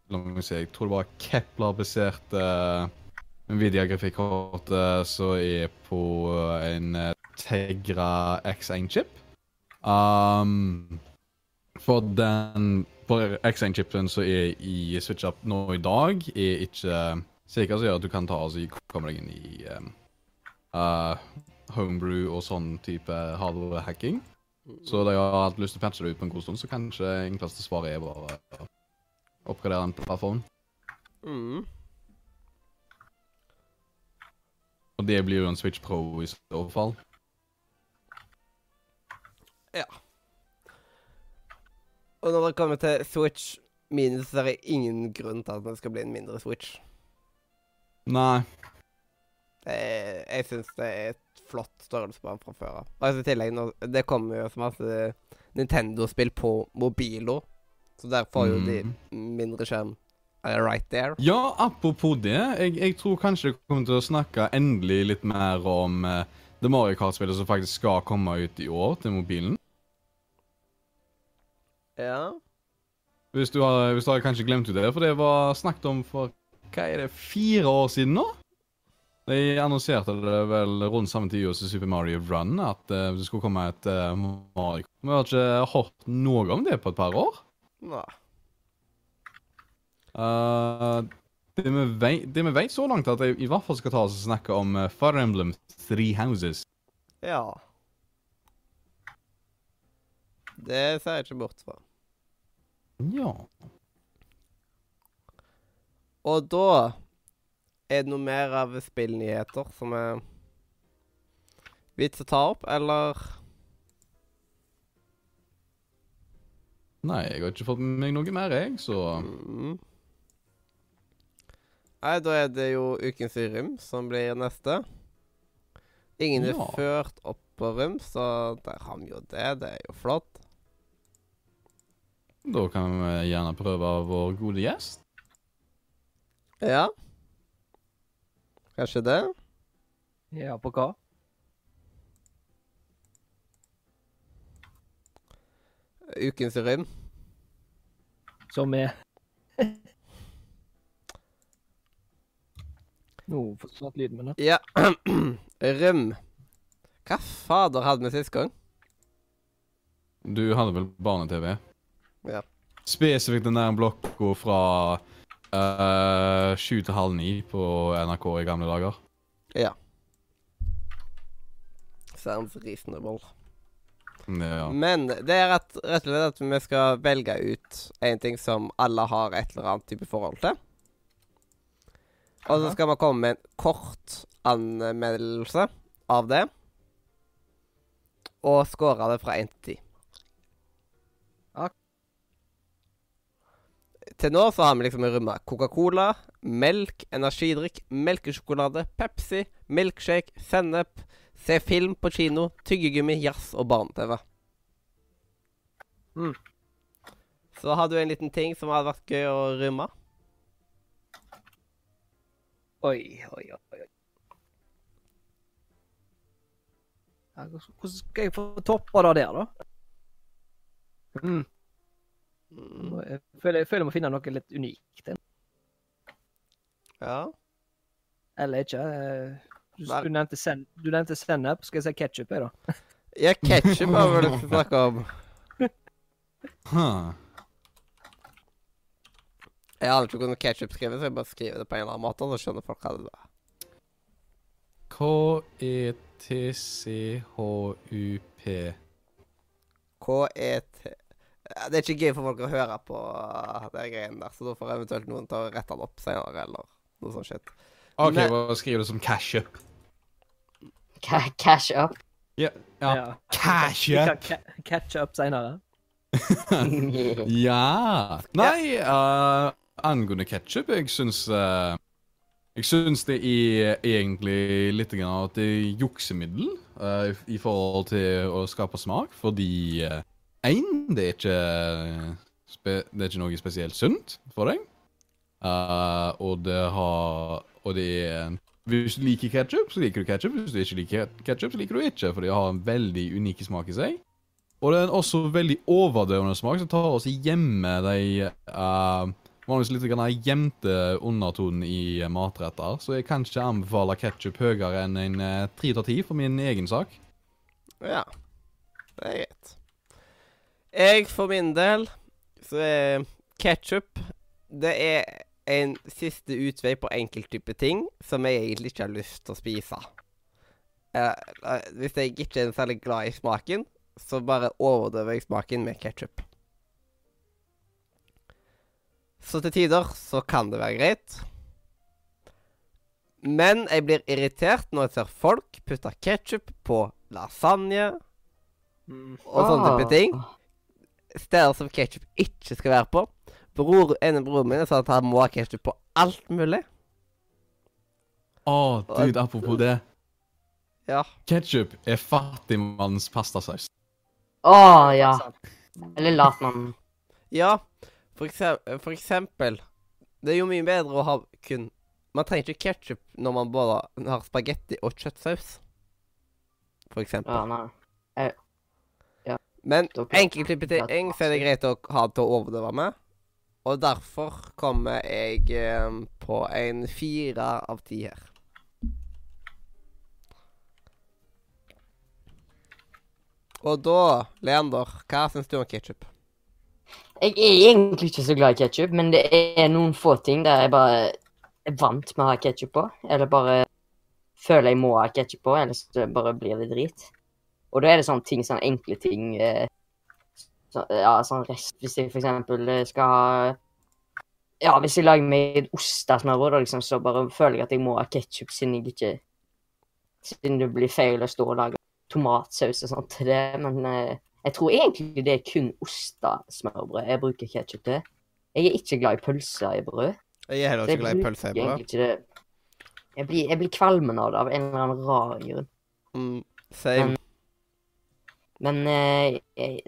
[SPEAKER 2] La meg se, jeg tror det var Kepler-baserte Nvidia-grafikkortet som er på en eh, Tegra X1-chip. Um, for den For X1-chipen som er i SwitchUp nå i dag, er ikke sikker, som gjør at du kan ta altså, komme deg inn i um, uh, homebrew og sånn type hardware-hacking. Så de har hatt lyst til å patche det ut på en god stund, så kanskje enkleste svaret er bare å oppgradere en plattform.
[SPEAKER 3] Mm.
[SPEAKER 2] Og det blir jo en Switch Pro i så fall. Ja.
[SPEAKER 3] Og når det kommer til Switch minus, så er det ingen grunn til at det skal bli en mindre Switch.
[SPEAKER 2] Nei.
[SPEAKER 3] Eh, jeg syns det er et flott størrelse på den fra før av. Og i tillegg, nå, det kommer jo så masse Nintendo-spill på mobiler, så der får jo de
[SPEAKER 2] Mhm.
[SPEAKER 3] mindre skjerm eh, right there.
[SPEAKER 2] Ja, apropos det. Jeg, jeg tror kanskje jeg kommer til å snakke endelig litt mer om uh, det Mario Kart-spillet som faktisk skal komme ut i år til mobilen.
[SPEAKER 3] Ja.
[SPEAKER 2] Hvis du har, hvis du har kanskje glemt ut det, for det var snakket om for hva er det, fire år siden nå? De annonserte det vel rundt samme tid hos Super Mario Run at uh, det skulle komme et uh, Mario Vi har ikke hørt noe om det på et par år.
[SPEAKER 3] Nei.
[SPEAKER 2] Uh, det, vi vet, det vi vet så langt, er at jeg i hvert fall skal ta oss og snakke om uh, Fire Emblem Three Houses.
[SPEAKER 3] Ja. Det ser jeg ikke bort fra.
[SPEAKER 2] Ja.
[SPEAKER 3] Og da er det noe mer av spillnyheter som er vits å ta opp, eller
[SPEAKER 2] Nei, jeg har ikke fått med meg noe mer, jeg, så
[SPEAKER 3] mm. Nei, da er det jo Ukens Rym som blir neste. Ingen er
[SPEAKER 2] Ja.
[SPEAKER 3] ført opp på Rym, så der har vi jo det. Det er jo flott.
[SPEAKER 2] da kan vi gjerne prøve vår gode gjest.
[SPEAKER 3] Ja. Kanskje det?
[SPEAKER 5] Ja, på hva?
[SPEAKER 3] Ukens Rym.
[SPEAKER 5] Som er Nå forsvant lyden min.
[SPEAKER 3] Ja. [CLEARS THROAT] Rym. Hva fader hadde vi sist gang?
[SPEAKER 2] Du hadde vel barne-TV?
[SPEAKER 3] Ja.
[SPEAKER 2] Spesifikt den der blokka fra sju til halv ni på NRK i gamle dager.
[SPEAKER 3] Ja. Sounds reasonable.
[SPEAKER 2] Ja.
[SPEAKER 3] Men det er rett, rett og slett at vi skal velge ut en ting som alle har et eller annet type forhold til. Og så skal vi komme med en kort anmeldelse av det. Og score det fra 1 til 10. Til nå så har vi liksom rømma Coca-Cola, melk, energidrikk, melkesjokolade, Pepsi, milkshake, sennep, se film på kino, tyggegummi, jazz og barne-TV.
[SPEAKER 5] Mm.
[SPEAKER 3] Så har du en liten ting som hadde vært gøy å rømme?
[SPEAKER 5] Oi, oi, oi. oi. Hvordan skal jeg få toppa det der, da? Mm.
[SPEAKER 3] Mm.
[SPEAKER 5] Jeg føler jeg føler jeg må finne noe litt unikt.
[SPEAKER 3] Ja.
[SPEAKER 5] Eller ikke. eh, Du, du nevnte sen, du nevnte sennep. Skal jeg si ketsjup, jeg, da? [LAUGHS]
[SPEAKER 3] Ja, ketsjup har vi vel å om.
[SPEAKER 2] Huh.
[SPEAKER 3] Jeg aner ikke hvordan ketsjup skrives, så jeg bare skriver det på en eller annen måte, og så skjønner folk hva det er.
[SPEAKER 2] K-E-T-C-H-U-P.
[SPEAKER 3] K-E-T Det er ikke gøy for folk å høre på uh, de greiene der, så da får eventuelt noen ta og rette den opp senere, eller noe sånt shit.
[SPEAKER 2] OK,
[SPEAKER 3] Men-
[SPEAKER 2] hva skriver du som cash up?
[SPEAKER 4] Ca cash up.
[SPEAKER 2] Ja. ja. Cash
[SPEAKER 5] Vi kan
[SPEAKER 2] up.
[SPEAKER 5] ca- catch up seinere. [LAUGHS]
[SPEAKER 2] Ja Nei, uh, angående ketsjup, jeg syns uh, Jeg syns det er egentlig litt grann at det er juksemiddel uh, i, i forhold til å skape smak, fordi én, det Det er ikke noe spesielt sunt for deg. Uh, og det har Og det er Hvis du liker ketsjup, så liker du ketsjup. Hvis du ikke liker ketsjup, så liker du ikke, for det har en veldig unik smak i seg. Og det er en også veldig overdøvende smak som tar oss hjemme de uh, Vanligvis litt gjemte undertonen i eh, matretter, så jeg kan ikke anbefale ketsjup høyere enn en uh, tre av ti for min egen sak.
[SPEAKER 3] Ja, det er greit. Jeg for min del så er ketsjup Det er en siste utvei på enkelttype ting som jeg egentlig ikke har lyst til å spise. Eh, eh, hvis jeg ikke er særlig glad i smaken, så bare overdøver jeg smaken med ketsjup. Så til tider så kan det være greit. Men jeg blir irritert når jeg ser folk putte ketsjup på lasagne og sånne type ting. Steder som ketsjup ikke skal være på. Bror, en av broren min sa at han må ha ketsjup på alt mulig.
[SPEAKER 2] Å, dude, apropos det.
[SPEAKER 3] Ja.
[SPEAKER 2] Ketsjup er fattigmannens pastasaus.
[SPEAKER 4] Å, ja. Eller latmannen.
[SPEAKER 3] Ja, for, eksem for eksempel Det er jo mye bedre å ha kun Man trenger ikke ketsjup når man bare har spagetti og kjøttsaus. For eksempel.
[SPEAKER 4] Ja, nei.
[SPEAKER 3] Men typer så er det greit å ha til å overdøve med. Og derfor kommer jeg eh, på en fire av ti her. Og da, Leander, hva syns du om ketsjup?
[SPEAKER 4] Jeg er egentlig ikke så glad i ketsjup, men det er noen få ting der jeg bare er vant med å ha ketsjup på. Eller bare føler jeg må ha ketsjup på, ellers så bare blir det drit. Og da er det sånne ting, sånne enkle ting eh, så, Ja, sånn rest Hvis jeg for eksempel eh, skal ha Ja, hvis jeg lager meg ostesmørbrød, da liksom, så bare føler jeg at jeg må ha ketsjup, siden jeg ikke Siden det blir feil å stå og lage tomatsaus og sånt til det, men eh, jeg tror egentlig det er kun ostesmørbrød jeg bruker ketsjup til. Jeg er ikke glad i pølser i brød.
[SPEAKER 3] Jeg er heller ikke glad i
[SPEAKER 4] pølser
[SPEAKER 3] pølse i brød.
[SPEAKER 4] Jeg blir, jeg blir kvalmen av det av en eller annen rar grunn.
[SPEAKER 3] Mm, same.
[SPEAKER 4] Men- Men eh,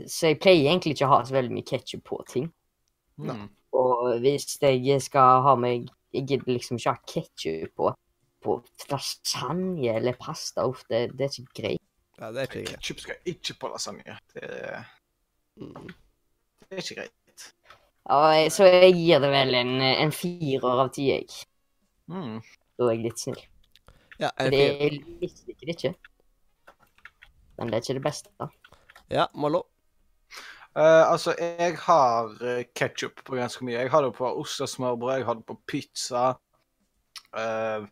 [SPEAKER 4] Så jeg pleier egentlig ikke å ha så veldig mye ketsjup på ting.
[SPEAKER 1] Mm.
[SPEAKER 4] Og hvis jeg skal ha meg Jeg gidder liksom ikke ha ketsjup på, på lasagne eller pasta. Uff, det, det er ikke greit.
[SPEAKER 3] Ja, det er ikke greit.
[SPEAKER 1] Ketsjup skal ikke på lasagne. Det er,
[SPEAKER 3] Mm.
[SPEAKER 1] det er ikke greit.
[SPEAKER 4] Ja, så jeg gir det vel en, en firer av ti, jeg.
[SPEAKER 1] Mm.
[SPEAKER 4] Da er jeg litt snill.
[SPEAKER 3] Ja, er
[SPEAKER 4] det
[SPEAKER 3] fire.
[SPEAKER 4] jeg misliker det ikke. Men det er ikke det beste. da.
[SPEAKER 3] Ja, Mollo.
[SPEAKER 1] Uh, altså, jeg har uh, ketsjup på ganske mye. Jeg har det på ost og smørbrød, jeg har det på pizza, uh,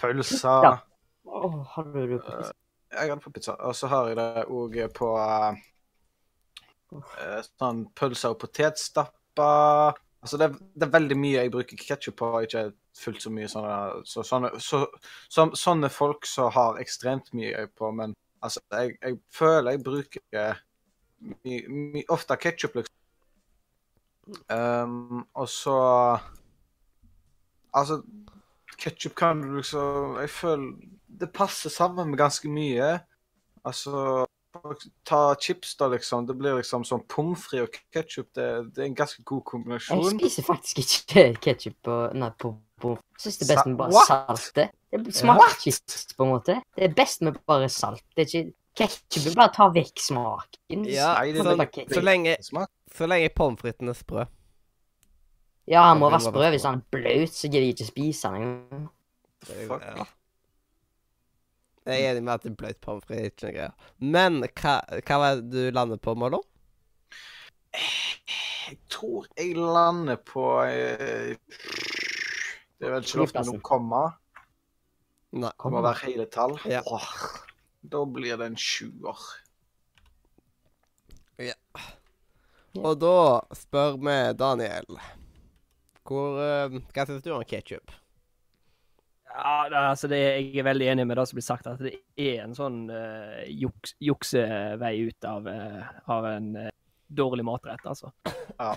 [SPEAKER 1] pølser
[SPEAKER 4] Ja. oh, har du det på pizza?
[SPEAKER 1] Jeg har det på pizza. Og så har jeg det òg på uh, sånn pølser og potetstapper. Altså, det er, det er veldig mye jeg bruker ketsjup på, ikke fullt så mye sånne så, sånne, så, så, sånne folk som har ekstremt mye på, men altså, jeg, jeg føler jeg bruker my, my, ofte ketsjup, liksom. Um, og så Altså, ketsjup kan du liksom Jeg føler det passer sammen med ganske mye. Altså Ta chips, da, liksom. Det blir liksom sånn pommes frites og ketsjup. Det, det er en ganske god kombinasjon.
[SPEAKER 4] Jeg spiser faktisk ikke ketsjup på Nei, på, på Jeg syns det er best med bare
[SPEAKER 1] What?
[SPEAKER 4] Det Det smaker ikke, på en måte. Det er best med bare salt. Det er ikke Ketsjup bare ta vekk smaken.
[SPEAKER 3] Ja,
[SPEAKER 1] er
[SPEAKER 3] så, så lenge, så lenge pommes fritesen er sprø.
[SPEAKER 4] Ja, han må være sprø. Hvis han er bløt, så gidder jeg ikke spise den engang.
[SPEAKER 3] Ja. Jeg er enig med at det er blaut pommes frites ikke noe greier. Men hva, hva var det du lander på, Mollo?
[SPEAKER 1] Jeg tror jeg lander på eh, Det er vel ikke lov til
[SPEAKER 4] Flyplassen.
[SPEAKER 1] noe komma.
[SPEAKER 3] Nei.
[SPEAKER 1] Det må være hele tall.
[SPEAKER 3] Ja.
[SPEAKER 1] Åh, da blir det en sjuer.
[SPEAKER 3] Og da spør vi Daniel Hvor eh, Hva syns du om ketsjup?
[SPEAKER 5] Ja, det, altså det, Jeg er veldig enig med det som blir sagt, at det er en sånn uh, juks, juksevei ut av, uh, av en uh, dårlig matrett, altså.
[SPEAKER 1] Ja.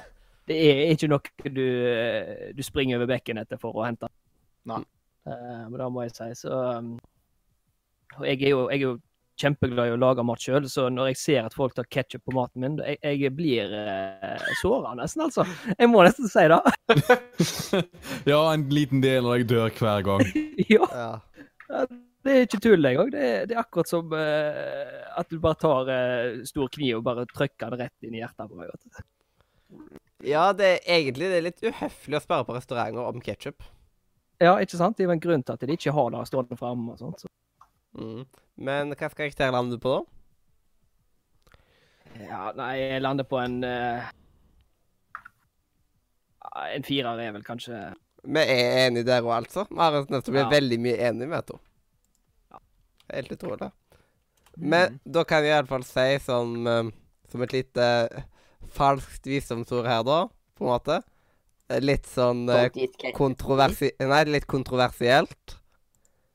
[SPEAKER 5] Det er ikke noe du, du springer over bekken etter for å hente.
[SPEAKER 1] Nei.
[SPEAKER 5] Eh, men det må jeg si. Så um, Og jeg er jo, jeg er jo kjempeglad i å lage mat sjøl, så når jeg ser at folk tar ketsjup på maten min, jeg, jeg blir uh, såra nesten, altså. Jeg må nesten si det. [LAUGHS]
[SPEAKER 2] ja, en liten del av deg dør hver gang. [LAUGHS]
[SPEAKER 5] ja.
[SPEAKER 3] Ja.
[SPEAKER 5] Det er ikke tull engang. Det, det er akkurat som eh, at du bare tar eh, stor kniv og bare trykker den rett inn i hjertet på meg. vet du.
[SPEAKER 3] ja, det er egentlig det er litt uhøflig å spørre på restauranter om ketsjup.
[SPEAKER 5] Ja, ikke sant? Det er jo en grunn til at de ikke har det stående framme og sånt. Så.
[SPEAKER 3] Mm. Men hva skal karakter lande du på, da?
[SPEAKER 5] Ja, nei, jeg lander på en uh, En firer er vel kanskje
[SPEAKER 3] Vi er enige der òg, altså. Vi har nettopp blitt
[SPEAKER 5] Ja.
[SPEAKER 3] veldig mye enige med to. Helt utrolig. Men da kan jeg iallfall si som, eh, som et lite eh, falskt visdomsord her, da, på en måte. Eh, Litt sånn eh, kontroversi... Nei, litt kontroversielt.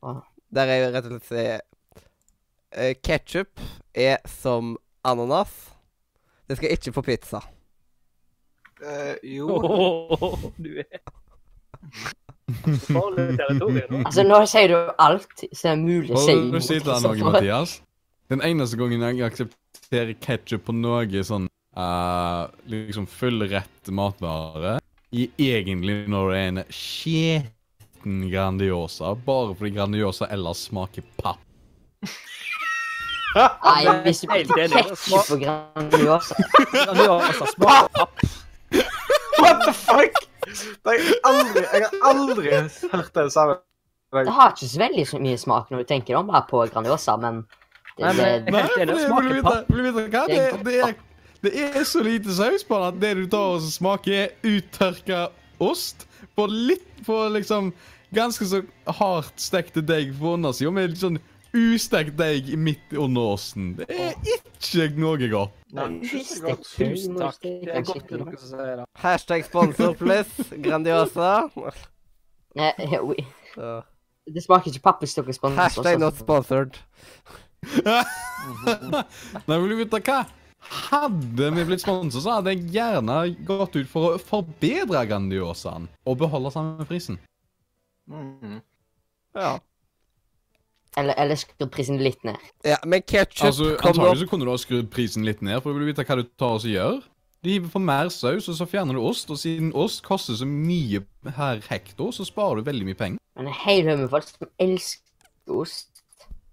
[SPEAKER 4] Ah.
[SPEAKER 3] Der jeg rett og slett sier si... Ketsjup er som ananas. Det skal ikke på pizza.
[SPEAKER 1] Eh, jo
[SPEAKER 5] oh, [LAUGHS] [LAUGHS] Du er nå.
[SPEAKER 4] Altså, nå sier du alt som er mulig å si.
[SPEAKER 2] Nå sier du noe, Mathias. Den eneste gangen jeg aksepterer ketsjup på noe sånn uh, liksom fullrett matvare, i egentlig når det er en skjeten Grandiosa, bare fordi Grandiosa ellers smaker papp.
[SPEAKER 4] Nei, hvis du
[SPEAKER 5] blir
[SPEAKER 4] putter ketsjup på Grandiosa
[SPEAKER 5] Grandiosa smaker papp.
[SPEAKER 1] What the fuck? Det har jeg aldri, jeg har aldri hørt det samme.
[SPEAKER 4] Det har ikke så veldig mye smak når du tenker om bare på Grandiosa, men det,
[SPEAKER 5] Nei, men-
[SPEAKER 4] det,
[SPEAKER 2] det, det, det-? Det, det, er, det er så lite saus på den at det du tar og smaker, er uttørka ost på litt På liksom ganske så hardt stekte deig på undersida, med litt sånn ustekt deig midt under osten. Det er ikke noe godt.
[SPEAKER 1] Nei,
[SPEAKER 4] det
[SPEAKER 1] godt.
[SPEAKER 5] Tusen takk.
[SPEAKER 4] Det
[SPEAKER 5] Det er godt det er som sier det.
[SPEAKER 3] Hashtag sponsor pluss [LAUGHS] Grandiosa.
[SPEAKER 4] Det smaker ikke papp hvis dere sponser oss,
[SPEAKER 3] Hashtag not sponsored. [LAUGHS]
[SPEAKER 2] Nei, vil du vite hva? Hadde vi blitt sponset, så hadde jeg gjerne gått ut for å forbedre Grandiosaen og beholde samme prisen.
[SPEAKER 1] Mhm.
[SPEAKER 3] Ja.
[SPEAKER 4] Eller, eller skrudd prisen litt ned.
[SPEAKER 3] ja. Men ketsjup
[SPEAKER 2] Altså,
[SPEAKER 3] kommer
[SPEAKER 2] Antagelig
[SPEAKER 3] opp
[SPEAKER 2] så kunne du ha skrudd prisen litt ned, for du vil vite hva du tar og gjør. Du hiver på mer saus, og så fjerner du ost, og siden ost koster så mye per hekto, så sparer du veldig mye penger.
[SPEAKER 4] Men det er helt haug med folk som elsker ost.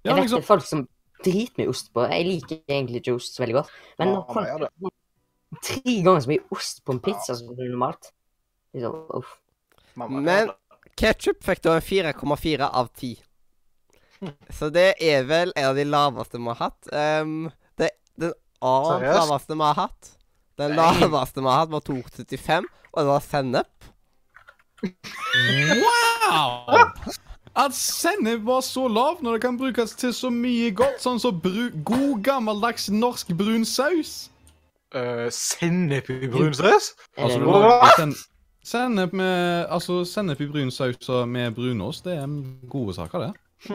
[SPEAKER 2] Ja,
[SPEAKER 4] vet
[SPEAKER 2] liksom,
[SPEAKER 4] det er folk som driter mye ost på. Jeg liker egentlig ikke ost så veldig godt. Men
[SPEAKER 1] Ja,
[SPEAKER 4] når folk
[SPEAKER 1] jeg gjør det.
[SPEAKER 4] tre ganger så mye ost på en pizza som normalt liksom, uff.
[SPEAKER 3] Men ketsjup fikk da en 4,4 av 10. [LAUGHS] Så det er vel en av de laveste vi har hatt. Um, det, den annet laveste vi har hatt. Den laveste vi har hatt, var 2,75, og det var sennep.
[SPEAKER 2] Wow! At sennep var så lav når det kan brukes til så mye godt, sånn som bru god, gammeldags norsk brun saus.
[SPEAKER 1] Uh, Sennep i brun saus?
[SPEAKER 2] Altså?
[SPEAKER 1] Hva?
[SPEAKER 2] sennep med Altså, sennep i brun saus og med brunost, det er gode saker, det.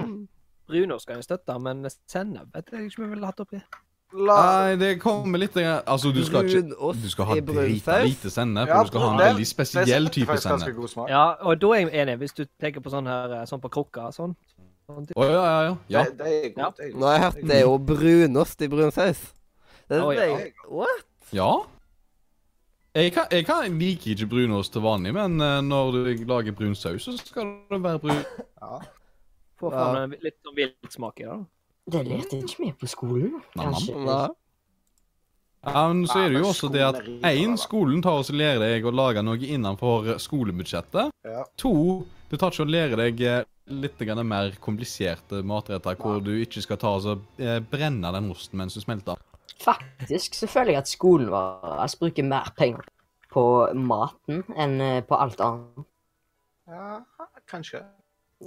[SPEAKER 5] Brunost skal jeg støtte, men sennep vet jeg ikke om jeg ville hatt oppi.
[SPEAKER 1] La
[SPEAKER 2] Nei, det kommer litt Altså, du skal ikke Du skal ha lite sennep,
[SPEAKER 1] Ja,
[SPEAKER 2] og du skal ha en
[SPEAKER 1] det-
[SPEAKER 2] veldig spesiell type
[SPEAKER 1] sende.
[SPEAKER 2] sennep.
[SPEAKER 5] Ja, og da er jeg enig, hvis du tenker på sånn her, eh, sånn på krukka og sånn.
[SPEAKER 2] Å oh, ja, ja, ja. ja.
[SPEAKER 1] Det, det er godt.
[SPEAKER 5] Ja.
[SPEAKER 3] Nå har jeg hørt det er jo brunost i brun saus. Det er
[SPEAKER 5] ja.
[SPEAKER 3] det- What?
[SPEAKER 2] Ja. Jeg, kan, jeg, kan, jeg liker ikke brunost til vanlig, men eh, når du lager brun saus, så skal det være brun.
[SPEAKER 1] Ja.
[SPEAKER 5] Få fram en litt sånn viltsmak i det. da.
[SPEAKER 4] Det lærte jeg ikke mye på skolen. Kanskje.
[SPEAKER 3] Nei.
[SPEAKER 2] Ja, men så er det jo også det at én, skolen tar og lærer deg å lage noe innenfor skolebudsjettet.
[SPEAKER 1] Ja.
[SPEAKER 2] To, det tar ikke å lære deg eh, litt mer kompliserte matretter hvor du ikke skal ta og eh, brenne den osten mens du smelter.
[SPEAKER 4] Faktisk så føler jeg at skolen vår altså, bruker mer penger på maten enn eh, på alt annet.
[SPEAKER 1] ja, kanskje.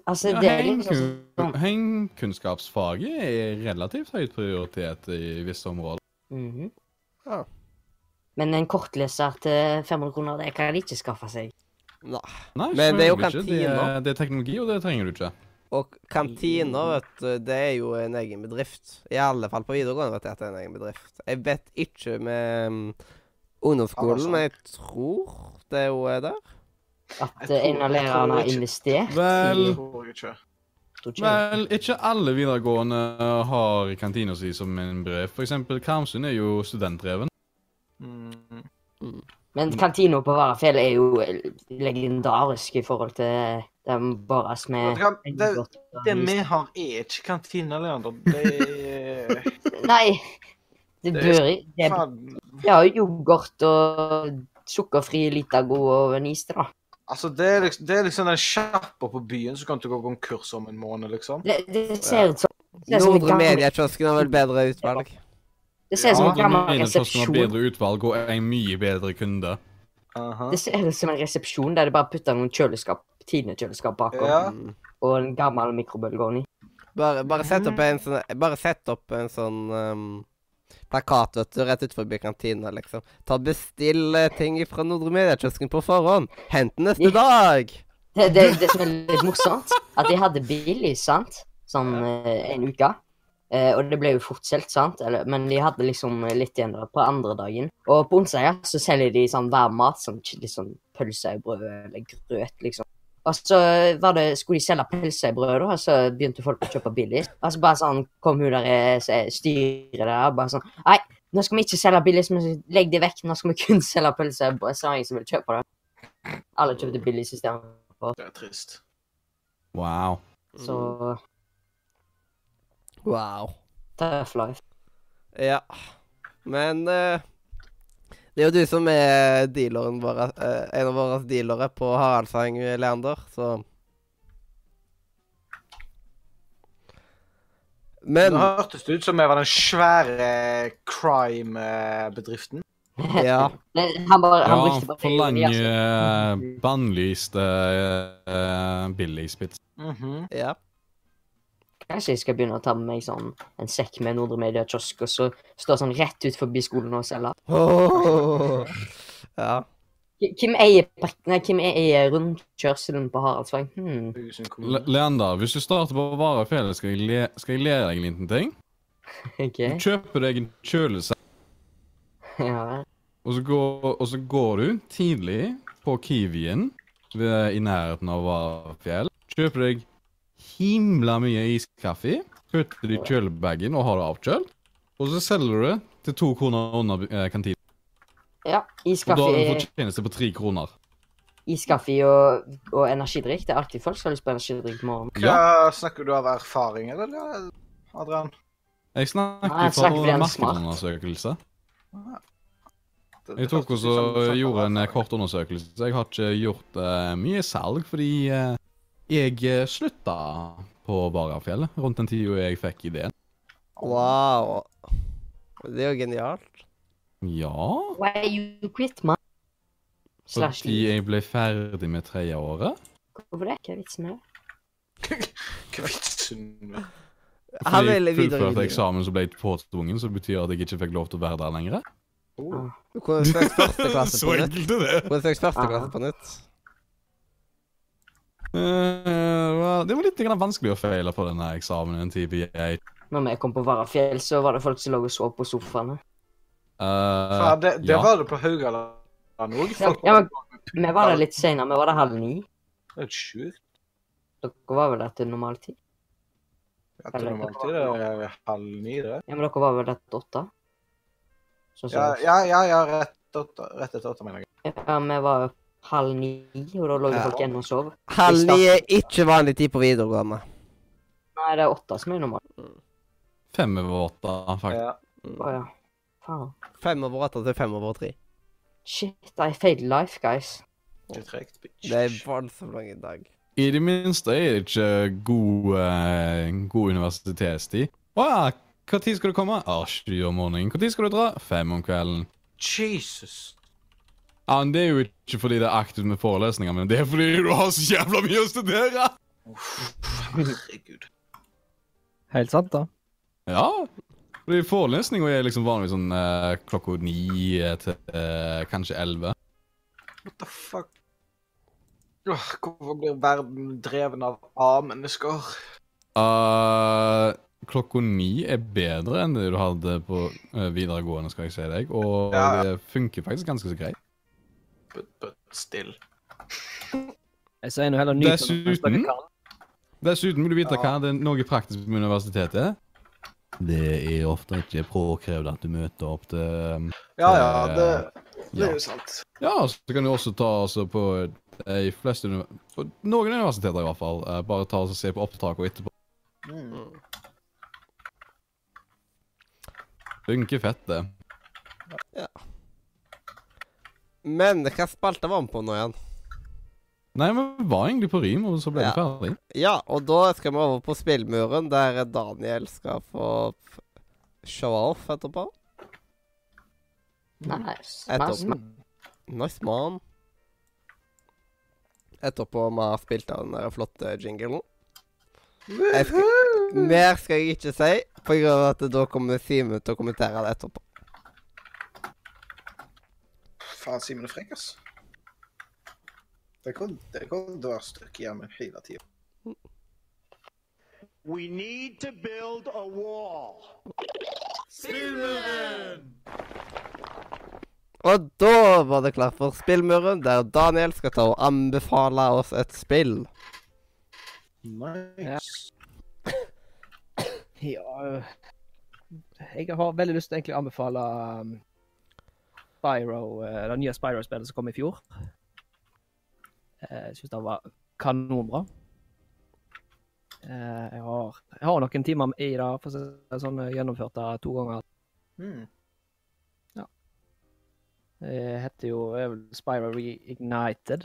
[SPEAKER 4] Altså,
[SPEAKER 2] Ja,
[SPEAKER 4] det er liksom
[SPEAKER 2] Heimku- Heimkunnskapsfaget er relativt høyt prioritet i visse områder.
[SPEAKER 4] Mhm.
[SPEAKER 3] Ja.
[SPEAKER 4] Men en kortleser til 500 kroner, det kan de ikke skaffe seg.
[SPEAKER 3] Nei.
[SPEAKER 2] Nei,
[SPEAKER 3] Men det er jo
[SPEAKER 2] kantina. Det det er teknologi, og det trenger du ikke.
[SPEAKER 3] Og kantiner, vet du, det er jo en egen bedrift. I alle fall på videregående vet jeg at det er en egen bedrift. Jeg vet ikke med mm, ungdomsskolen, men jeg tror det er jo er der.
[SPEAKER 4] At eh, en av
[SPEAKER 1] jeg
[SPEAKER 4] lærerne har investert
[SPEAKER 2] Vel. Vel, ikke alle videregående har kantina si som en brev. For eksempel Karmsund er jo studentdreven.
[SPEAKER 1] Mm.
[SPEAKER 4] Men kantina på Varafjell er jo eh, legendarisk i forhold til den bare med
[SPEAKER 1] er? Det, det vi har, er ikke kantina, Leander. Det [LAUGHS]
[SPEAKER 4] Nei, det bør
[SPEAKER 1] ikke
[SPEAKER 4] Vi har jo yoghurt og sukkerfri Litago og Niste, da.
[SPEAKER 1] Altså, det er liksom, det er liksom den sjappa på byen som kan til å gå konkurs om en måned, liksom.
[SPEAKER 4] Det, det ser ut som det
[SPEAKER 3] Nordre Mediekiosken har vel bedre utvalg.
[SPEAKER 4] det ser ut som
[SPEAKER 1] Ja,
[SPEAKER 4] en gammel
[SPEAKER 2] Kiosken har bedre utvalg og en mye bedre kunde.
[SPEAKER 1] Aha.
[SPEAKER 4] Det ser ut som en resepsjon der de bare putter noen kjøleskap, Tine-kjøleskap bakom,
[SPEAKER 1] Ja.
[SPEAKER 4] Og en gammel mikrobølgeovn i.
[SPEAKER 3] Bare, bare sett opp en sånn Bare sett opp en sånn um, plakat vet du, rett utenfor kantina, liksom. Ta Bestill eh, ting fra Nordre Mediekiosken på forhånd. Hent den neste dag.
[SPEAKER 4] Det, det, det som er litt morsomt, at de hadde billig, sant, sånn eh, en uke. Eh, og det ble jo fort solgt, sant, Eller, men de hadde liksom litt igjen da på andre dagen. Og på onsdager så selger de sånn hver mat, sånn litt sånn brød eller grøt, liksom. Og så var det, skulle de selge pølsebrød, brødet, og så begynte folk å kjøpe billig. Og så bare sånn kom hun der eh, så er styret der, og bare sånn Nei, nå skal vi ikke selge billig, men legg det vekk. Nå skal vi kun selge pølsebrød. Så var det ingen som ville kjøpe det. Alle kjøpte billig i systemet.
[SPEAKER 1] Det er trist.
[SPEAKER 2] Wow.
[SPEAKER 4] Så
[SPEAKER 3] Wow.
[SPEAKER 4] tough life.
[SPEAKER 3] Ja. Men eh, det er jo du som er dealeren vår, eh, en av våre dealere på Haraldsang, Leander, så Men
[SPEAKER 1] Nå hørtes det ut som jeg var den svære crime-bedriften.
[SPEAKER 3] Ja. [LAUGHS]
[SPEAKER 4] Men han bare han
[SPEAKER 2] Ja,
[SPEAKER 4] brukte bare
[SPEAKER 2] forlanger uh, bannlyste uh, Billy Spitz.
[SPEAKER 1] Mhm.
[SPEAKER 3] ja.
[SPEAKER 4] Kanskje jeg skal begynne å ta med meg sånn en sekk med Nordre Media kiosk, og så stå sånn rett ut forbi skolen og selge.
[SPEAKER 3] Åh. Ja.
[SPEAKER 4] Hvem eier, nei, hvem eier rundkjørselen på Haraldsvang? Hmm.
[SPEAKER 2] Leander, hvis du starter på Varafjellet, skal, jeg le skal jeg lære deg en liten ting. [LAUGHS]
[SPEAKER 4] OK.
[SPEAKER 2] Du kjøper deg en kjølesekk,
[SPEAKER 4] Ja.
[SPEAKER 2] og så går, og så går du tidlig på Kiwien ved, i nærheten av Varafjell. Kjøper deg himla mye iskaffe, putter det i kjølebagen og har det avkjølt. Og så selger du det til to kroner under eh, kantinen.
[SPEAKER 4] ja.
[SPEAKER 2] Og da har du
[SPEAKER 4] Iskaffe,
[SPEAKER 2] fortjeneste på tre kroner.
[SPEAKER 4] iskaffe og, og energidrikk. Det er alltid folk som har lyst på energidrikk på morgenen.
[SPEAKER 1] Hva snakker du av erfaring, eller, Adrian?
[SPEAKER 2] Jeg snakker
[SPEAKER 4] Nei, jeg
[SPEAKER 2] fra
[SPEAKER 4] snakker er smart.
[SPEAKER 2] markedsundersøkelse. Jeg tok også gjorde en kort undersøkelse. Jeg har ikke gjort uh, mye salg fordi eh, jeg eh, slutta på Barafjellet rundt den tida jeg fikk ideen.
[SPEAKER 3] Wow. Det er jo genialt.
[SPEAKER 2] Ja
[SPEAKER 4] Why you quit, man? Slash
[SPEAKER 2] Fordi jeg ble ferdig med tredjeåret.
[SPEAKER 4] Hvorfor det? Hva er vitsen med det? [LAUGHS]
[SPEAKER 1] Hva er vitsen med
[SPEAKER 3] det?
[SPEAKER 2] Fordi jeg fullførte eksamen som ble påtvungen, så betyr at jeg ikke fikk lov til å være der lenger.
[SPEAKER 1] oh.
[SPEAKER 3] Du kunne søkt første klasse på [LAUGHS] nytt.
[SPEAKER 2] enkelt er det.
[SPEAKER 3] Du kunne søkt første klasse på nytt.
[SPEAKER 2] Eh, det var litt vanskelig å feile på denne eksamen jeg
[SPEAKER 4] Når vi kom på Varafjell, så var det folk som lå og sov på sofaene.
[SPEAKER 2] Uh,
[SPEAKER 1] Ja, det, det
[SPEAKER 2] ja.
[SPEAKER 1] var det på Haugaland òg.
[SPEAKER 4] Ja, ja, men vi var der litt senere. Vi var der halv ni.
[SPEAKER 1] Det er sjukt.
[SPEAKER 4] Dere var vel der til normal tid?
[SPEAKER 1] Ja, til normal tid er det halv ni, det.
[SPEAKER 4] Ja, men dere var vel der til åtte? Sånn
[SPEAKER 1] Ja, ja, ja, ja rett, åtte, rett etter åtte, mener jeg.
[SPEAKER 4] Ja, vi var halv ni, og da lå
[SPEAKER 3] Ja.
[SPEAKER 4] folk igjen og sov.
[SPEAKER 3] Halv ni er ikke vanlig tid på videregående.
[SPEAKER 4] Nei, det er åtte som er normalt.
[SPEAKER 2] Fem over åtte, faktisk.
[SPEAKER 1] Ja.
[SPEAKER 4] Å ja. Faen.
[SPEAKER 3] Fem over åtte til fem over tre.
[SPEAKER 4] Shit, I failed life, guys.
[SPEAKER 1] Det er tregt, bitch.
[SPEAKER 3] Det er voldsomt lang dag.
[SPEAKER 2] I det minste er det ikke god, eh, god universitetstid. Å ja, tid skal du komme? Ah, sju om morgenen. Tid skal du dra? Fem om kvelden.
[SPEAKER 1] Jesus.
[SPEAKER 2] Ja, men Det er jo ikke fordi det er aktivt med forelesninger, men det er fordi du har så jævla mye å studere!
[SPEAKER 1] Herregud.
[SPEAKER 5] Helt sant, da.
[SPEAKER 2] Ja. Fordi Forelesninga er liksom vanligvis sånn eh, klokka ni til eh, kanskje elleve.
[SPEAKER 1] What the fuck? Åh, hvorfor blir verden dreven av A-mennesker?
[SPEAKER 2] Uh, klokka ni er bedre enn det du hadde på eh, videregående, skal jeg si deg. Og
[SPEAKER 1] Ja.
[SPEAKER 2] det funker faktisk ganske så greit.
[SPEAKER 1] But, but still.
[SPEAKER 5] Jeg sier nå heller nyt
[SPEAKER 2] Dessuten-. Dessuten vil du vite
[SPEAKER 1] Ja.
[SPEAKER 2] hva det er noe praktisk med universitetet. Det er ofte ikke påkrevd at du møter opp til um,
[SPEAKER 1] Ja, ja,
[SPEAKER 2] Eh,
[SPEAKER 1] det, det
[SPEAKER 2] ja.
[SPEAKER 1] er jo sant.
[SPEAKER 2] Ja, så kan du også ta altså, på de fleste på Noen universiteter i hvert fall. eh, bare ta og se på opptakene etterpå.
[SPEAKER 1] Mm.
[SPEAKER 2] Funker fett, det.
[SPEAKER 3] Men hva spalte var vi på nå igjen?
[SPEAKER 2] Nei, men vi var egentlig på rim, og så ble
[SPEAKER 3] Ja.
[SPEAKER 2] vi ferdig.
[SPEAKER 3] Ja, og da skal vi over på spillmuren, der Daniel skal få show off etterpå.
[SPEAKER 4] Nice.
[SPEAKER 3] Etterpå.
[SPEAKER 4] nice.
[SPEAKER 3] Nice man. Etterpå vi har spilt av den der flotte jinglen. Skal, mer skal jeg ikke si, på grunn av at da kommer Simen til å kommentere det etterpå.
[SPEAKER 1] Faen, Simen er frekk, ass. Det kommer til å være stykk hjemme hele tida.
[SPEAKER 6] We need to build a wall.
[SPEAKER 3] Og da var det klart for spillmuren, der Daniel skal ta og anbefale oss et spill.
[SPEAKER 1] Nice.
[SPEAKER 5] Ja ja Jeg har veldig lyst til egentlig å anbefale um, Spyro, øh, det nye Spyro-spillet som kom i fjor. Eh, Jeg syns det var kanonbra. Eh, Jeg har, jeg har noen timer i det, for å si det sånn, gjennomført det to ganger.
[SPEAKER 1] Mm.
[SPEAKER 5] Det heter jo vel Spyro Reignited.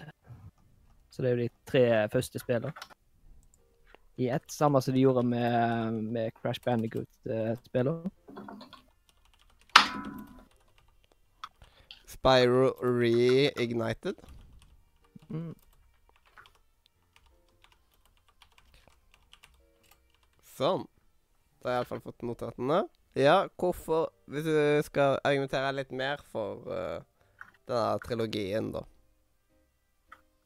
[SPEAKER 5] Så det er jo de tre første spillene i ett. Samme som de gjorde med, med Crash Bandicoot-spillene.
[SPEAKER 3] Spyro Reignited.
[SPEAKER 5] Mm.
[SPEAKER 3] Sånn. Da har jeg iallfall fått notatene. Ja, hvorfor Hvis du skal argumentere litt mer for uh, denne trilogien, da.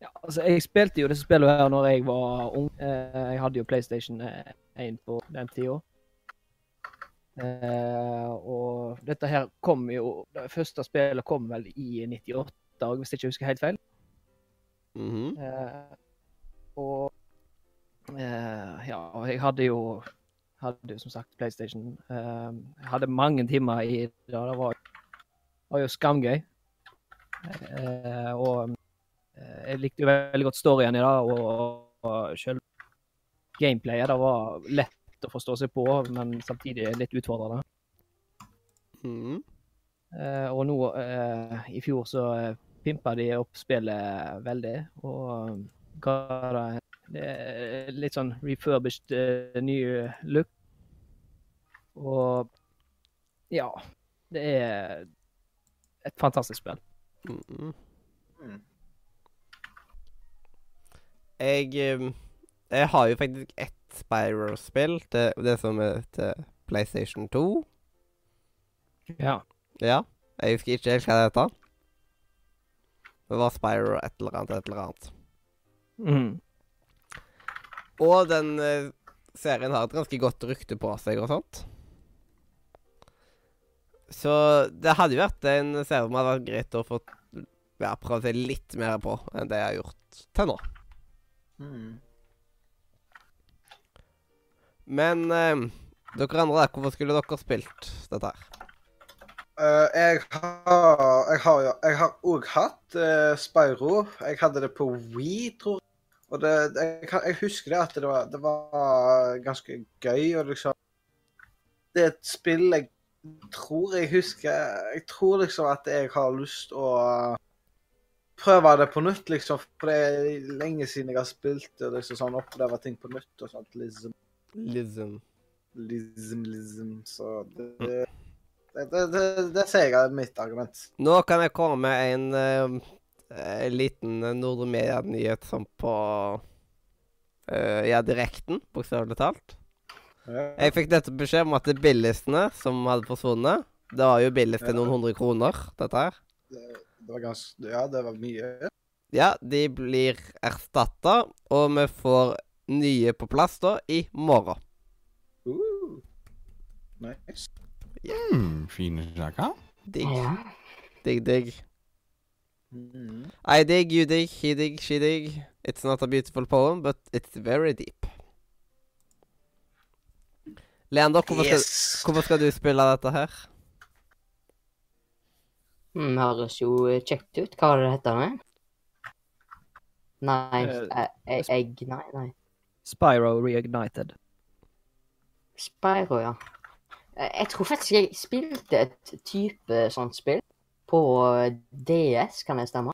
[SPEAKER 5] Ja, altså, jeg spilte jo disse spillene her når jeg var ung. Eh, jeg hadde jo PlayStation eh, 1 på den tida. Eh, og dette her kom jo Det første spillet kom vel i 98, hvis jeg ikke husker helt feil.
[SPEAKER 3] Mhm.
[SPEAKER 5] Eh, og eh, ja, jeg hadde jo hadde jo som sagt PlayStation. Jeg hadde mange timer i det. Det var, var jo skamgøy. Eh, og eh, jeg likte jo veldig godt storyen i det, og, og selv gameplayet det var lett å forstå seg på, men samtidig litt utfordrende.
[SPEAKER 3] Mm.
[SPEAKER 5] Eh, og nå eh, i fjor så eh, pimpa de opp spillet veldig, og um, ga det er litt sånn refurbished uh, ny look. Og ja, det er et fantastisk spill.
[SPEAKER 3] Mhm.
[SPEAKER 1] Mm.
[SPEAKER 3] Jeg eh, Jeg har jo faktisk ett Spyro-spill, det, det som er til PlayStation 2.
[SPEAKER 5] Ja.
[SPEAKER 3] Ja. Jeg husker ikke helt hva det heter. Det var Spyro et eller annet, et eller annet.
[SPEAKER 5] Mm.
[SPEAKER 3] Og den eh, serien har et ganske godt rykte på seg og sånt. Så det hadde jo vært en serie som hadde vært greit å få ja, prøve seg litt mer på enn det jeg har gjort til nå.
[SPEAKER 1] Mm.
[SPEAKER 3] Men eh, dere andre, der, hvorfor skulle dere spilt dette her?
[SPEAKER 1] Uh, jeg har Jeg har jo Jeg òg hatt uh, Spyro. Jeg hadde det på Wii, tror jeg. Og det, jeg, jeg husker det at det var, det var ganske gøy. Og liksom Det er et spill jeg tror jeg husker Jeg tror liksom at jeg har lyst å prøve det på nytt, liksom. For det er lenge siden jeg har spilt det. liksom sånn Oppleve ting på nytt og sånt. Liksom,
[SPEAKER 3] Listen.
[SPEAKER 1] Lism, lism, Så det det, det, det, det sier jeg er mitt argument.
[SPEAKER 3] Nå kan jeg komme med en eh, liten Nordmedia-nyhet sånn på uh, ja, direkten, bokstavelig talt.
[SPEAKER 1] Ja.
[SPEAKER 3] Jeg fikk nettopp beskjed om at det billigste som hadde forsvunnet Det var jo billigst til noen hundre kroner, dette her.
[SPEAKER 1] Det var ganske Ja, det var mye.
[SPEAKER 3] Ja, de blir erstatta, og vi får nye på plass da i morgen.
[SPEAKER 1] Uh. Nice.
[SPEAKER 2] Mm, fine saker.
[SPEAKER 3] Digg, digg, digg.
[SPEAKER 1] Mm.
[SPEAKER 3] I dig, you dig, he dig, she dig. It's not a beautiful poem, but it's very deep. Leander, hvorfor skal, hvorfor skal du spille dette her?
[SPEAKER 4] Mm, høres jo eh, kjekt ut. Hva var det det heter med? Nei,
[SPEAKER 5] Eh,
[SPEAKER 4] eh, egg Nei, nei.
[SPEAKER 5] Spyro Reignited.
[SPEAKER 4] Spyro, ja. Eh, Jeg tror faktisk jeg spilte et type sånt spill på eh, DS, kan det stemme?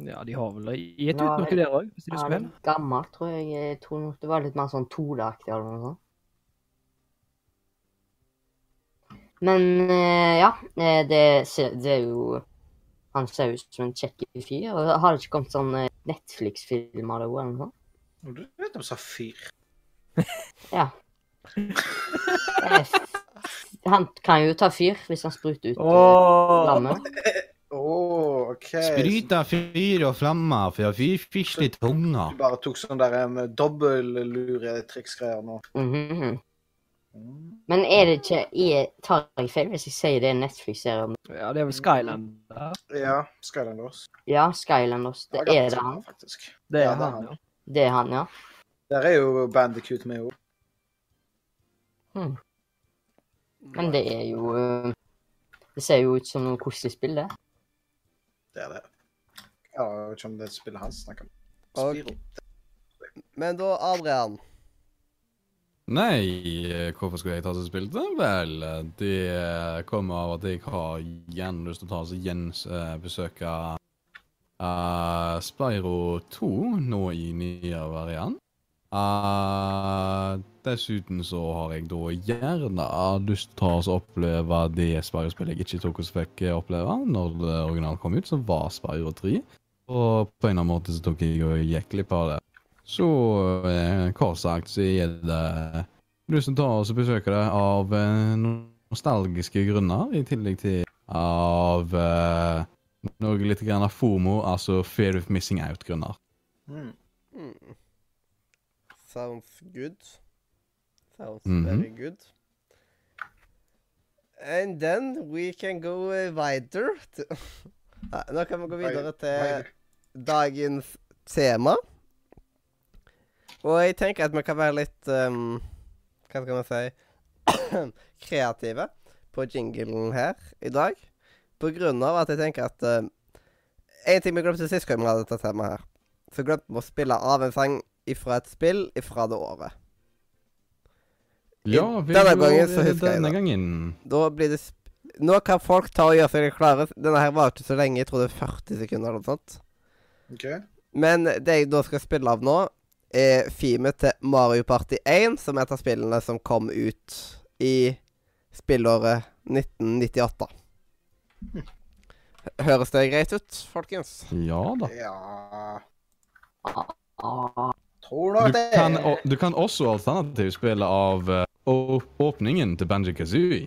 [SPEAKER 5] Ja, de har vel gitt ut noe der òg, hvis de
[SPEAKER 4] Ja,
[SPEAKER 5] husker
[SPEAKER 4] det er gammelt, tror jeg. Jeg tror det var litt mer sånn 2D-aktig eller noe sånt. Men eh, ja, det, det er jo Han ser ut som en kjekk fyr. Har det ikke kommet sånn Netflix-film av det eller noe sånt?
[SPEAKER 1] Du vet om sa fyr. [LAUGHS]
[SPEAKER 4] Ja. Han kan jo ta fyr hvis han spruter ut oh.
[SPEAKER 5] Åh!
[SPEAKER 4] Oh, [LAUGHS]
[SPEAKER 1] okay. OK.
[SPEAKER 2] Spruta fyr og flammer for å fyrfisle tunga.
[SPEAKER 1] Du bare tok sånn der um, dobbelluretriksgreier nå. Mm -hmm.
[SPEAKER 4] Men er det ikke jeg, Tar jeg feil hvis jeg sier det er Netflix-serien?
[SPEAKER 5] Ja, det er vel Skyland der.
[SPEAKER 1] Ja, Skylanders.
[SPEAKER 4] Ja, Skylanders. Det er det han.
[SPEAKER 1] Faktisk.
[SPEAKER 5] Det
[SPEAKER 1] Ja,
[SPEAKER 5] er
[SPEAKER 1] det
[SPEAKER 5] han,
[SPEAKER 1] han.
[SPEAKER 5] ja.
[SPEAKER 4] Det er han, ja.
[SPEAKER 1] Der er jo Bandicoot med jo.
[SPEAKER 4] Men det er jo eh, Det ser jo ut som noe koselig spill, det.
[SPEAKER 1] Det er det. Ja, jeg vet ikke om det er spillet hans snakker om.
[SPEAKER 3] Ok. Men da, Adrian.
[SPEAKER 2] Nei, eh, hvorfor skulle jeg ta så spilt det? Vel, eh, det kommer av at jeg har gjerne lyst til å ta og gjenbesøke uh, Spyro 2 nå i nyere variant. Uh, dessuten så har jeg da gjerne lyst til å oppleve det Spyro-spillet jeg ikke tok og fikk oppleve når det originalt kom ut, som var Spyro 3. Og på en eller annen måte så tok jeg og gikk litt av det. Så uh, kort sagt så er det lyst til å ta oss og besøke det av eh, nostalgiske grunner, i tillegg til av eh, noe litt grann av FOMO, altså Fear of Missing Out-grunner.
[SPEAKER 1] Mm.
[SPEAKER 3] Mm. Sounds good. Sounds
[SPEAKER 2] Mhm.
[SPEAKER 3] very good. And then we can go uh, wider. [LAUGHS] Nå kan vi gå videre til dagens tema. Og jeg tenker at vi kan være litt um, Hva skal man si [COUGHS] kreative på jinglen her i dag. På grunn av at jeg tenker at um, En ting vi glemte sist gang vi hadde dette temaet her. Så glemte vi å spille av en sang ifra et spill ifra det året.
[SPEAKER 2] Ja, vi
[SPEAKER 3] denne
[SPEAKER 2] jo
[SPEAKER 3] gangen så husker jeg
[SPEAKER 2] denne
[SPEAKER 3] det.
[SPEAKER 2] gangen.
[SPEAKER 3] Da blir det sp Nå kan folk ta og gjøre seg klare. Denne her var ikke så lenge. Jeg tror det er 40 sekunder eller noe sånt.
[SPEAKER 1] OK.
[SPEAKER 3] Men det jeg da skal spille av nå, er Fime til Mario Party 1, som er et av spillene som kom ut i spillåret 1998. Høres det greit ut, folkens?
[SPEAKER 2] Ja da.
[SPEAKER 1] Ja
[SPEAKER 4] Ah,
[SPEAKER 1] Tror
[SPEAKER 2] Du
[SPEAKER 1] nok det.
[SPEAKER 2] kan, du kan også alternativspille av uh, åpningen til Banji Kazooie.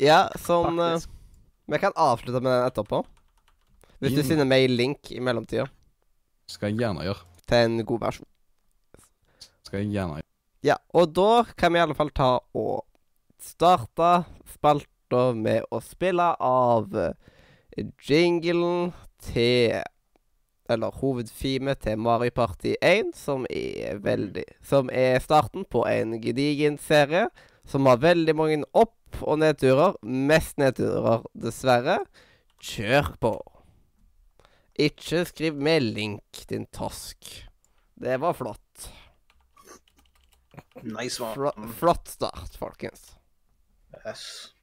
[SPEAKER 3] Ja, sånn
[SPEAKER 1] uh,
[SPEAKER 3] Vi kan avslutte med den etterpå. Hvis du sender meg link i mellomtida
[SPEAKER 2] Skal jeg gjerne gjøre.
[SPEAKER 3] til en god versjon.
[SPEAKER 2] Skal jeg gjerne gjøre.
[SPEAKER 3] Ja, og da kan vi i alle fall ta og starte spalta med å spille av eh, jinglen til Eller hovedfime til Mario Party 1, som er veldig Som er starten på en gedigen serie som har veldig mange opp- og nedturer. Mest nedturer, dessverre. Kjør på. Ikke skriv med link, din tosk. Det var flott.
[SPEAKER 1] Nice one.
[SPEAKER 3] Flo flott start, folkens.
[SPEAKER 1] Yes.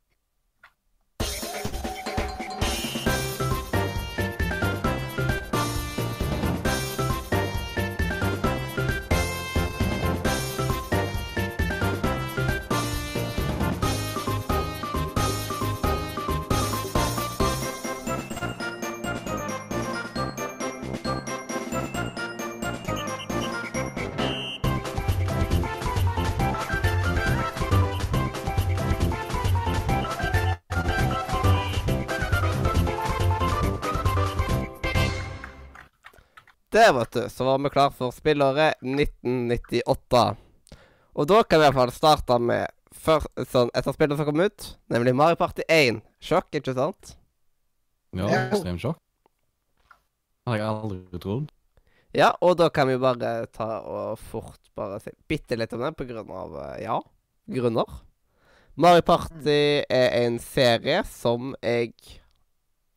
[SPEAKER 3] Det, vet du, så var vi klar for spillåret 1998. Og da kan vi iallfall starte med før, sånn, et av spillene som kom ut, nemlig Mario Party 1. Sjokk, ikke sant?
[SPEAKER 2] Ja, ekstremt sjokk. Hadde jeg aldri trodd.
[SPEAKER 3] Ja, og da kan vi bare ta og fort bare si bitte litt om det, på grunn av eh, ja, grunner. Mario Party er en serie som jeg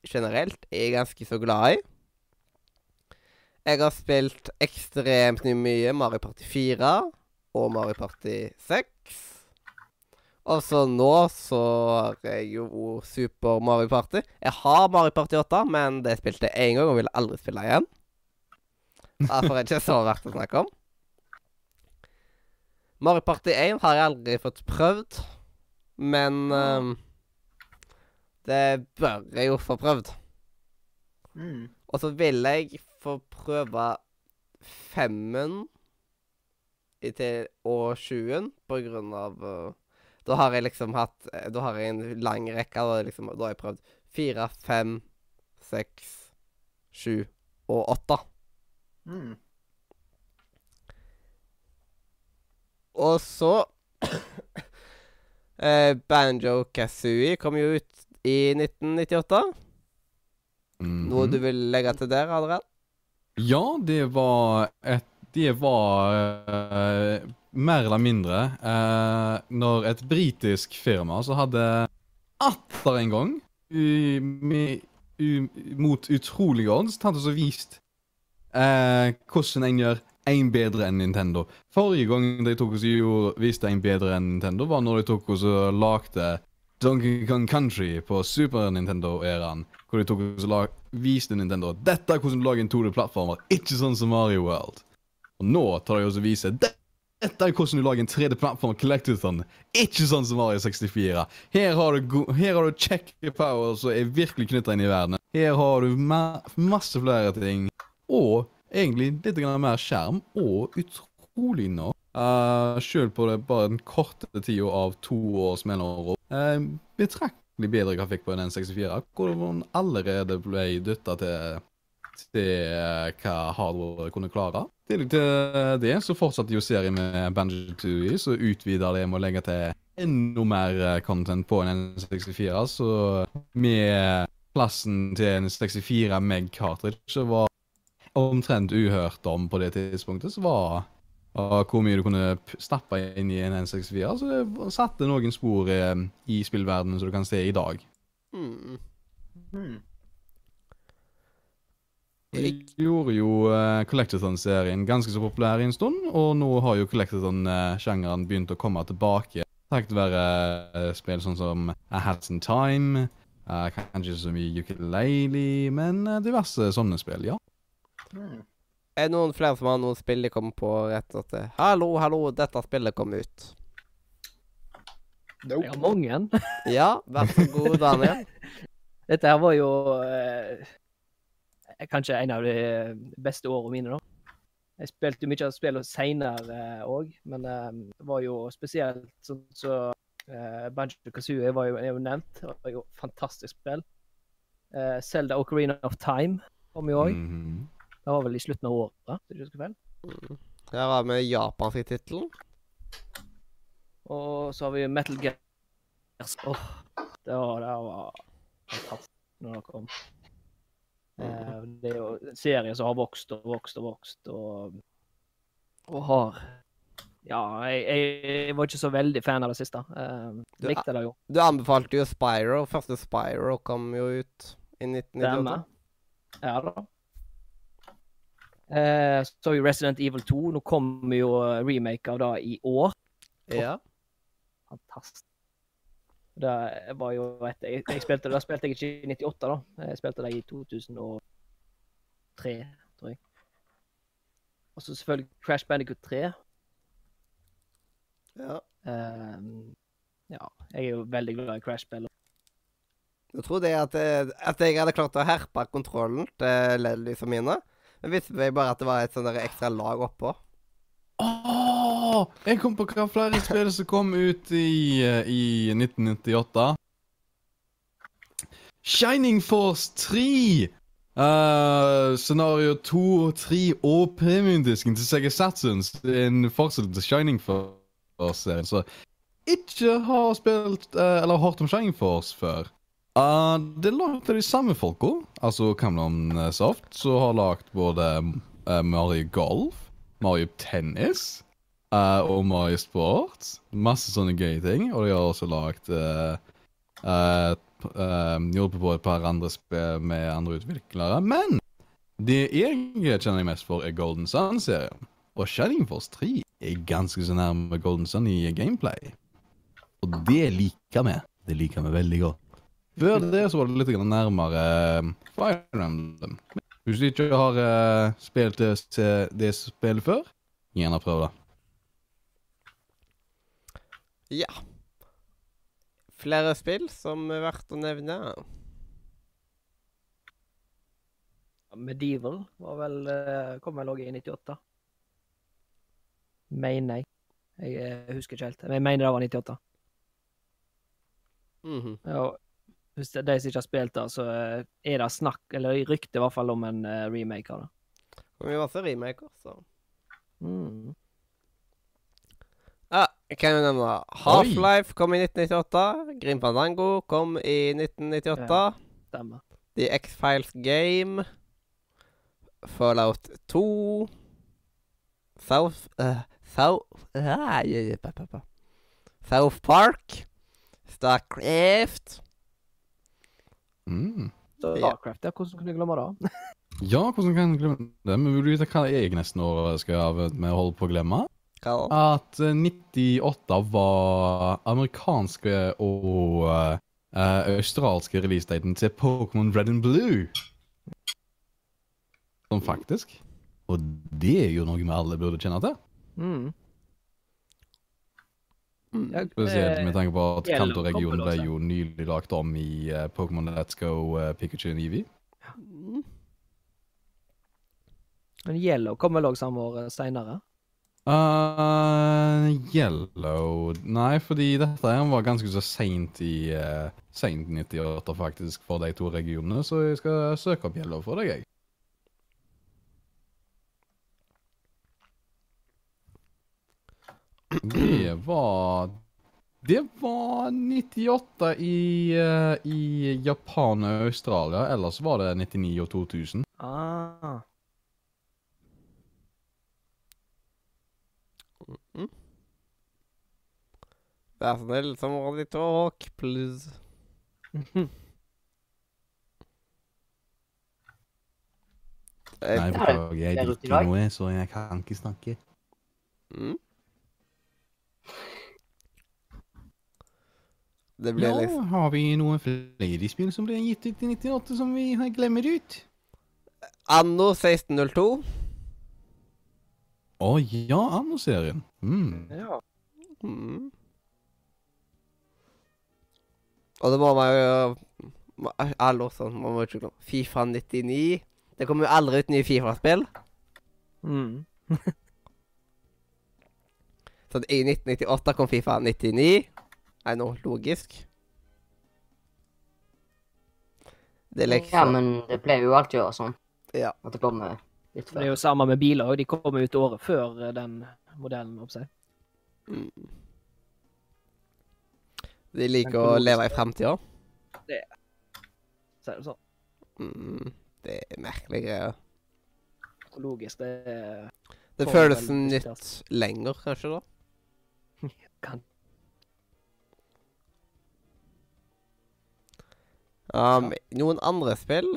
[SPEAKER 3] generelt er ganske så glad i. Jeg har spilt ekstremt mye Mario Party 4 og Mario Party 6. Og så nå så har jeg jo Super Mario Party. Jeg har Mario Party 8, men det spilte jeg én gang og ville aldri spille igjen. Derfor er det ikke så verdt å snakke om. Mario Party 1 har jeg aldri fått prøvd, men um, det bør jeg jo få prøvd.
[SPEAKER 1] Mm.
[SPEAKER 3] Og så vil jeg få prøve femmen i til, og sjuen på grunn av uh, Da har jeg liksom hatt eh, Da har jeg en lang rekke. Da, liksom, da har jeg prøvd fire, fem, seks, sju og åtte.
[SPEAKER 1] Mm.
[SPEAKER 3] Og så [COUGHS] eh, Banjo Kazooie kom jo ut i 1998. Noe
[SPEAKER 2] Mhm.
[SPEAKER 3] du vil legge til der, Adrian?
[SPEAKER 2] Ja, det var et Det var uh, mer eller mindre uh, Når et britisk firma som hadde atter en gang u, med, u, mot utrolige odds tatt og vist uh, hvordan en gjør en bedre enn Nintendo. Forrige gang de tok oss og viste en bedre enn Nintendo, var når de tok oss og lagde Donkey Kong Country på Super Nintendo-æraen. Hvor de tok og lag, viste Nintendo at dette er hvordan du lager en 2D-plattformer, ikke sånn som Mario World. Og nå tar de også og viser "Det- dette er hvordan du lager en 3D-plattform Collectathon, ikke sånn som Mario 64. Her har du, her har du kjekke power som er virkelig knytta inn i verden. Her har du ma masse flere ting. Og egentlig litt mer skjerm, og utrolig nok uh, Sjøl på det bare den korte tida av to års mellomrom. Uh, betraktelig bedre grafikk på en N64, hvor man allerede ble dytta til til eh, hva hardware kunne klare. I tillegg til det så fortsatte jo serien med Banjo Tooie, så utvida det med å legge til enda mer eh, content på en N64. Så med plassen til en 64 meg cartridge var omtrent uhørt om på det tidspunktet, så var uh, hvor mye du kunne stappe inn i en N64. Så det satte noen spor eh, i spillverdenen som du kan se i dag.
[SPEAKER 3] Mm.
[SPEAKER 1] Mm.
[SPEAKER 2] Jeg gjorde jo uh, Collectathon-serien ganske så populær i en stund, og nå har jo Collectathon-sjangeren begynt å komme tilbake. Takket være uh, spill sånn som A Hats in Time, uh, kanskje så mye ukulele, men diverse sånne spill, ja.
[SPEAKER 1] Mm.
[SPEAKER 3] Er det noen flere som har noen spill de kommer på rett og slett? Hallo, hallo, dette spillet kom ut.
[SPEAKER 5] Jeg har mange. [LAUGHS]
[SPEAKER 3] Ja, vær så god, Daniel. [LAUGHS]
[SPEAKER 5] Dette her var jo eh, kanskje en av de beste årene mine, da. Jeg spilte jo mye av spillene seinere òg, men eh, det var jo spesielt sånn så uh, Banjo Kazooie var jo, er jo nevnt. Det var jo fantastisk spill. Uh, Zelda Ocarina of Time kom jo òg. Det var vel i slutten av året, hvis jeg husker feil.
[SPEAKER 3] Her har vi japanske tittelen.
[SPEAKER 5] Og så har vi Metal Gear. Åh, det var, det var fantastisk når det kom. Eh, det er jo en serie som har vokst og vokst og vokst, og, og har Ja, jeg, jeg var ikke så veldig fan av det siste. Eh,
[SPEAKER 3] Du-
[SPEAKER 5] likte det jo.
[SPEAKER 3] Du anbefalte jo Spyro. Første Spyro kom jo ut i 1998.
[SPEAKER 5] Stemmer. Ja da. Eh, så har vi Resident Evil 2. Nå kommer jo remake av det i år.
[SPEAKER 3] Ja.
[SPEAKER 5] Fantastisk. Det var jo et jeg, jeg spilte, Da spilte jeg ikke i 98, da. Jeg spilte det i 2003, tror jeg. Og så selvfølgelig Crash Bandicoot 3.
[SPEAKER 3] ja.
[SPEAKER 5] Ehm, ja, jeg er jo veldig glad i Crash-spill.
[SPEAKER 3] Jeg tror det at, jeg- at jeg hadde klart å herpe kontrollen til LED-lysene mine. Men visste meg bare at det var et sånn ekstra lag oppå.
[SPEAKER 2] Oh, jeg kom på hva flere spill som kom ut i, eh, i 1998. Shining Force 3! Uh, scenario 2, 3 og premiumdisken til Sega Saturns. En fortsettelse til Shining Force-serien. Så ikke har spilt uh, eller hørt om Shining Force før. Eh, det er lagd de samme folka, altså Camlon Soft, som har lagd både eh, Mario Golf, Mario Tennis uh, og Mario Sport. Masse sånne gøye ting. Og de har også lagd uh, Hjulpet på et par andre spill med andre utviklere. Men det jeg kjenner mest for, er Golden Sun-serien. Og Shining Force 3 er ganske så nærme Golden Sun i gameplay. Og det liker vi. Det liker vi veldig godt. Før det så var det litt nærmere eh, Fire Emblem. Hvis du ikke har uh, spilt det, det spillet før, gjerne prøv det.
[SPEAKER 3] Ja. Flere spill som er verdt å nevne.
[SPEAKER 5] Medieval var vel, eh, kom vel òg i 98. Mener jeg. Jeg husker ikke helt. Men jeg mener det var 98.
[SPEAKER 3] Mhm.
[SPEAKER 5] Ja, hvis det er de som ikke har spilt det, så eh, er det snakk, eller rykte i hvert fall om en eh, remake av det.
[SPEAKER 3] Vi var også remaker, så
[SPEAKER 5] Mm.
[SPEAKER 3] Ja, kan jo nevne Half-Life kom i 1998. Grim Fandango kom i 1998.
[SPEAKER 5] Stemmer.
[SPEAKER 3] The X-Files Game. Fallout 2. South uh, South ah, ja, ja, pa, pa, pa. South Park. Starcraft.
[SPEAKER 2] Mm.
[SPEAKER 5] Starcraft, ja. Hvordan kunne jeg glemme det? [LAUGHS]
[SPEAKER 2] Ja, hvordan kan jeg glemme det? Men vil du vite hva jeg nesten skal av med å holde på å glemme?
[SPEAKER 3] Hva da?
[SPEAKER 2] At eh, 98 var amerikanske og uh, australske releasedaten til Pokémon Red and Blue. Sånn faktisk. Og det er jo noe vi alle burde kjenne til.
[SPEAKER 5] Mm. Ja,
[SPEAKER 2] Spesielt
[SPEAKER 5] eh,
[SPEAKER 2] med tanke på at Kanto-regionen ble jo nylig lagt om i uh, Pokémon Let's Go uh, Pikachu og Eevee.
[SPEAKER 3] Mm.
[SPEAKER 5] Men Yellow kommer vel òg samme år seinere?
[SPEAKER 2] Uh, yellow Nei, fordi dette her var ganske så seint i uh, Seint 98 faktisk for de to regionene, så jeg skal søke opp Yellow for deg, jeg. Det var Det var 98 i, eh, i Japan og Australia. Ellers var det 99 og 2000.
[SPEAKER 5] Ah.
[SPEAKER 3] Mm. Vær så snill, som vanlig talk, please.
[SPEAKER 2] Nei, beklager, jeg
[SPEAKER 4] er
[SPEAKER 2] drikker noe, så jeg kan ikke snakke.
[SPEAKER 3] mm. Det ble
[SPEAKER 2] Ja,
[SPEAKER 3] liksom
[SPEAKER 2] har vi noen flere spill som ble gitt ut i 98 som vi glemmer ut?
[SPEAKER 3] Anno 1602.
[SPEAKER 2] Å ja, Anno-serien. Mm.
[SPEAKER 5] Ja.
[SPEAKER 3] Mm. Og det må man jo Alle også, man må ikke glemme. Fifa 99. Det kommer jo aldri ut nye Fifa-spill.
[SPEAKER 5] Mm. [LAUGHS]
[SPEAKER 3] Så i 1998 kom Fifa 99. Er noe logisk? Det er liksom
[SPEAKER 4] Ja, men det pleier jo alltid å være sånn.
[SPEAKER 3] Ja.
[SPEAKER 4] At det kommer litt
[SPEAKER 5] Det er jo samme med biler òg. De kommer ut året før eh, den modellen. Seg.
[SPEAKER 3] Mm. De liker å leve i framtida.
[SPEAKER 5] Det Sier det sånn.
[SPEAKER 3] Mm. Det er merkelige greier.
[SPEAKER 5] Logisk. Det er
[SPEAKER 3] Det føles nytt lenger, kanskje, da? [LAUGHS]
[SPEAKER 5] kan
[SPEAKER 3] Um, Noen andre spill?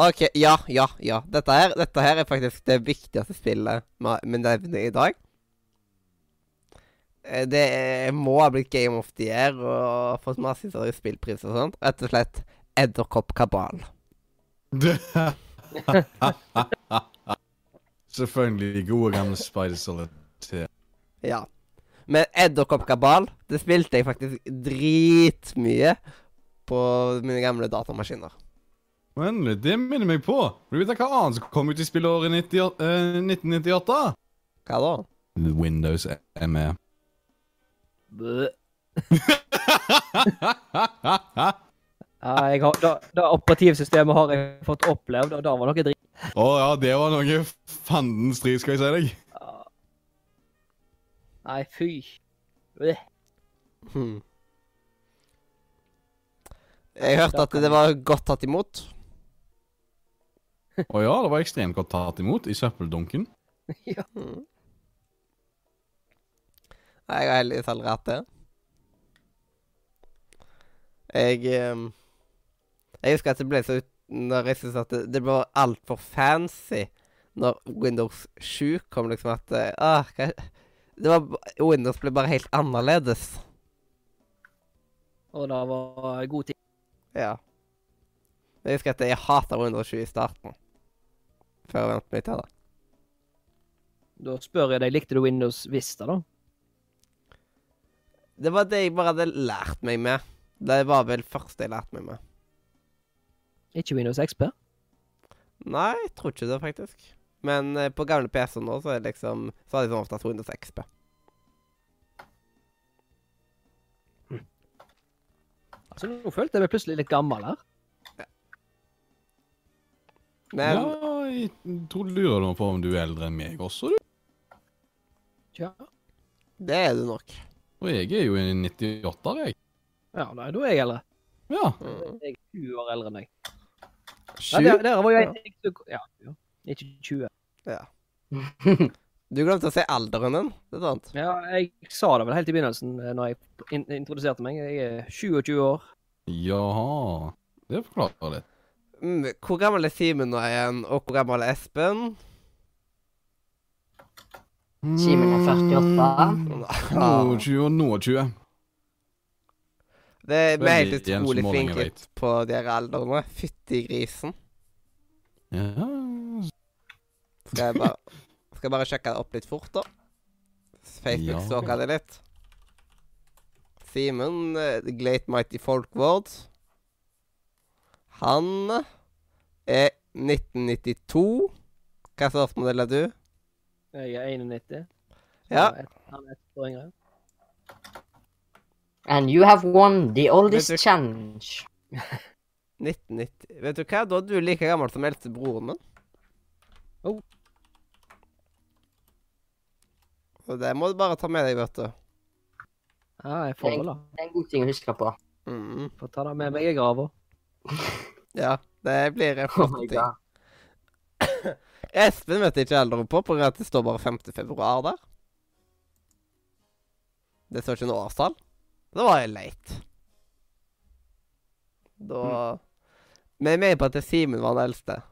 [SPEAKER 3] OK, ja, ja, ja. Dette her, dette her er faktisk det viktigste spillet vi nevner i dag. Eh, Det er- må ha blitt Game of the Year og fått massevis av spillpriser og sånt. Rett og slett Edderkopp Kabal. [LAUGHS]
[SPEAKER 2] Selvfølgelig gode gamle Spider Solitaire.
[SPEAKER 3] Ja. Men Edderkopp Kabal, det spilte jeg faktisk dritmye på mine gamle datamaskiner.
[SPEAKER 2] Men det minner meg på. Vil du vite hva annet som kom ut i spillåret 90, eh, 1998?
[SPEAKER 3] Hva da?
[SPEAKER 2] Windows er med.
[SPEAKER 5] Bø. Ja, jeg har, da, da operativsystemet har jeg fått opplevd, og da var noe dritt.
[SPEAKER 2] Å ja, det var noe fandens strid, skal jeg si deg.
[SPEAKER 5] Ja. Nei, fy. Bøh.
[SPEAKER 3] Hmm. Jeg hørte at det var godt tatt imot.
[SPEAKER 2] Å ja, det var ekstremt godt tatt imot i søppeldunken. [LAUGHS]
[SPEAKER 5] Ja.
[SPEAKER 3] Nei, Jeg har heldigvis aldri hatt det. Jeg ehm, Jeg husker at det ble så ut Når jeg syntes at det, det ble altfor fancy når Windows 7 kom, liksom at eh, ah, hva, det var, Windows ble bare helt annerledes.
[SPEAKER 5] Og det var god tid.
[SPEAKER 3] Ja. Jeg husker at jeg hata Windows 7 i starten. Før jeg vant meg til det.
[SPEAKER 5] Da spør jeg deg, likte du Windows Vista, da?
[SPEAKER 3] Det var det jeg bare hadde lært meg med. Det var vel første jeg lærte meg med.
[SPEAKER 5] Ikke Windows XP?
[SPEAKER 3] Nei, jeg tror ikke det, faktisk. Men eh, på gamle PC-er nå, så er det liksom Så har de sånn oftest Windows XP.
[SPEAKER 5] Altså, Nå følte jeg meg plutselig litt gammel her.
[SPEAKER 3] Men
[SPEAKER 2] Ja, jeg tror du lurer på om du er eldre enn meg også, du.
[SPEAKER 5] Tja.
[SPEAKER 3] det er du nok.
[SPEAKER 2] Og jeg er jo en 98, jeg.
[SPEAKER 5] Ja, nei, da er jeg eldre.
[SPEAKER 2] Ja.
[SPEAKER 3] Mm.
[SPEAKER 5] Jeg er 20 år eldre enn deg. Ja,
[SPEAKER 2] Sju.
[SPEAKER 5] der, der var jeg ja, ja. Ikke [LAUGHS] 20.
[SPEAKER 3] Du glemte å se alderen din. Det er sant.
[SPEAKER 5] Ja, jeg sa det vel helt i begynnelsen eh, når jeg in introduserte meg. Jeg er 27 år.
[SPEAKER 2] Jaha. Det forklarer litt.
[SPEAKER 3] Mm, hvor gammel er Simen nå igjen, og hvor gammel er Espen?
[SPEAKER 4] Simen er 48.
[SPEAKER 2] Nå 20 og nå 20.
[SPEAKER 3] Det er helt utrolig flinke på dere aldrene. Fytti grisen.
[SPEAKER 2] Ja.
[SPEAKER 3] Skal jeg bare, skal jeg bare sjekke det opp litt fort, da? Facebook
[SPEAKER 2] Ja.
[SPEAKER 3] så det litt. Simen, uh, The Great Mighty Folkward Han er 1992. Hva slags årsmodell er du?
[SPEAKER 5] Jeg er 91.
[SPEAKER 3] Ja.
[SPEAKER 5] Han er ett- Han er ett år yngre.
[SPEAKER 4] And you have won the oldest
[SPEAKER 3] du-
[SPEAKER 4] challenge. [LAUGHS]
[SPEAKER 3] 1990. Vet du hva? Da er du like gammel som eldste broren min.
[SPEAKER 5] Oh.
[SPEAKER 3] Og det må du bare ta med deg, vet du.
[SPEAKER 5] Ja, jeg får vel da.
[SPEAKER 4] Det er en god ting å huske på.
[SPEAKER 3] Mm.
[SPEAKER 5] Får ta det med meg i grava. [LAUGHS]
[SPEAKER 3] Ja, det blir en
[SPEAKER 4] Oh
[SPEAKER 3] flott ting. [COUGHS] Espen vet ikke alderen på, fordi at det står bare 5. februar der. Det står ikke noe årstall. Da var jeg leit. Da Men jeg med på at det er Simen var den eldste.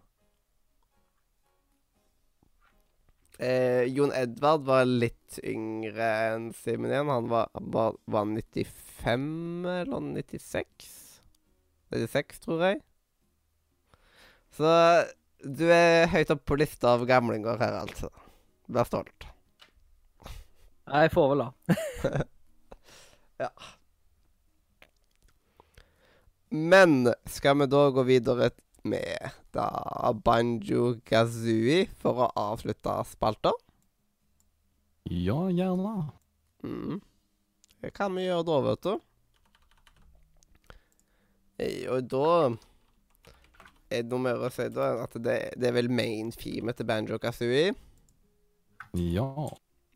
[SPEAKER 3] Eh, Jon Edvard var litt yngre enn Simen igjen. Han var, var, var 95 eller 96? 96, tror jeg. Så du er høyt oppe på lista av gamlinger her, altså. Vær stolt.
[SPEAKER 5] Jeg får vel da. [LAUGHS]
[SPEAKER 3] Men skal vi da gå videre med da Banjo Kazooie for å avslutte spalta?
[SPEAKER 2] Ja, gjerne.
[SPEAKER 3] Mm. Det kan vi gjøre da, vet du. Eh, Og da er det noe mer å si da enn at det, det er vel main theme til Banjo Kazooie.
[SPEAKER 2] Ja.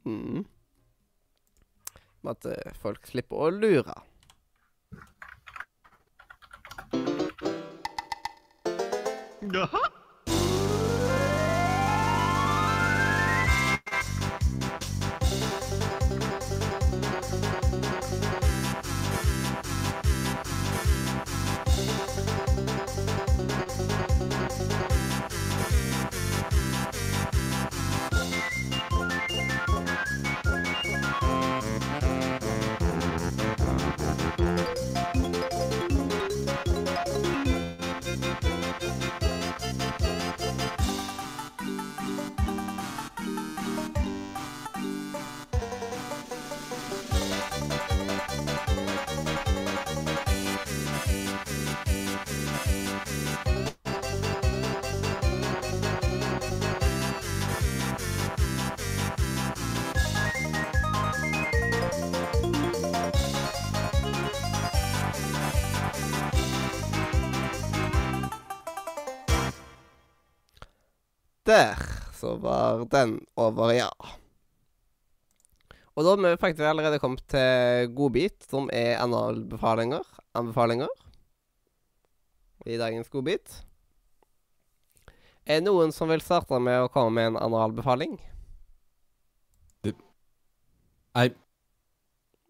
[SPEAKER 3] Mm. Med at eh, folk slipper å lure. Uh-huh. Der så var den over, ja. Og da har vi faktisk allerede kommet til godbit, som er anbefalinger. Anbefalinger. I dagens godbit. Er det noen som vil starte med å komme med en analbefaling?
[SPEAKER 2] Nei,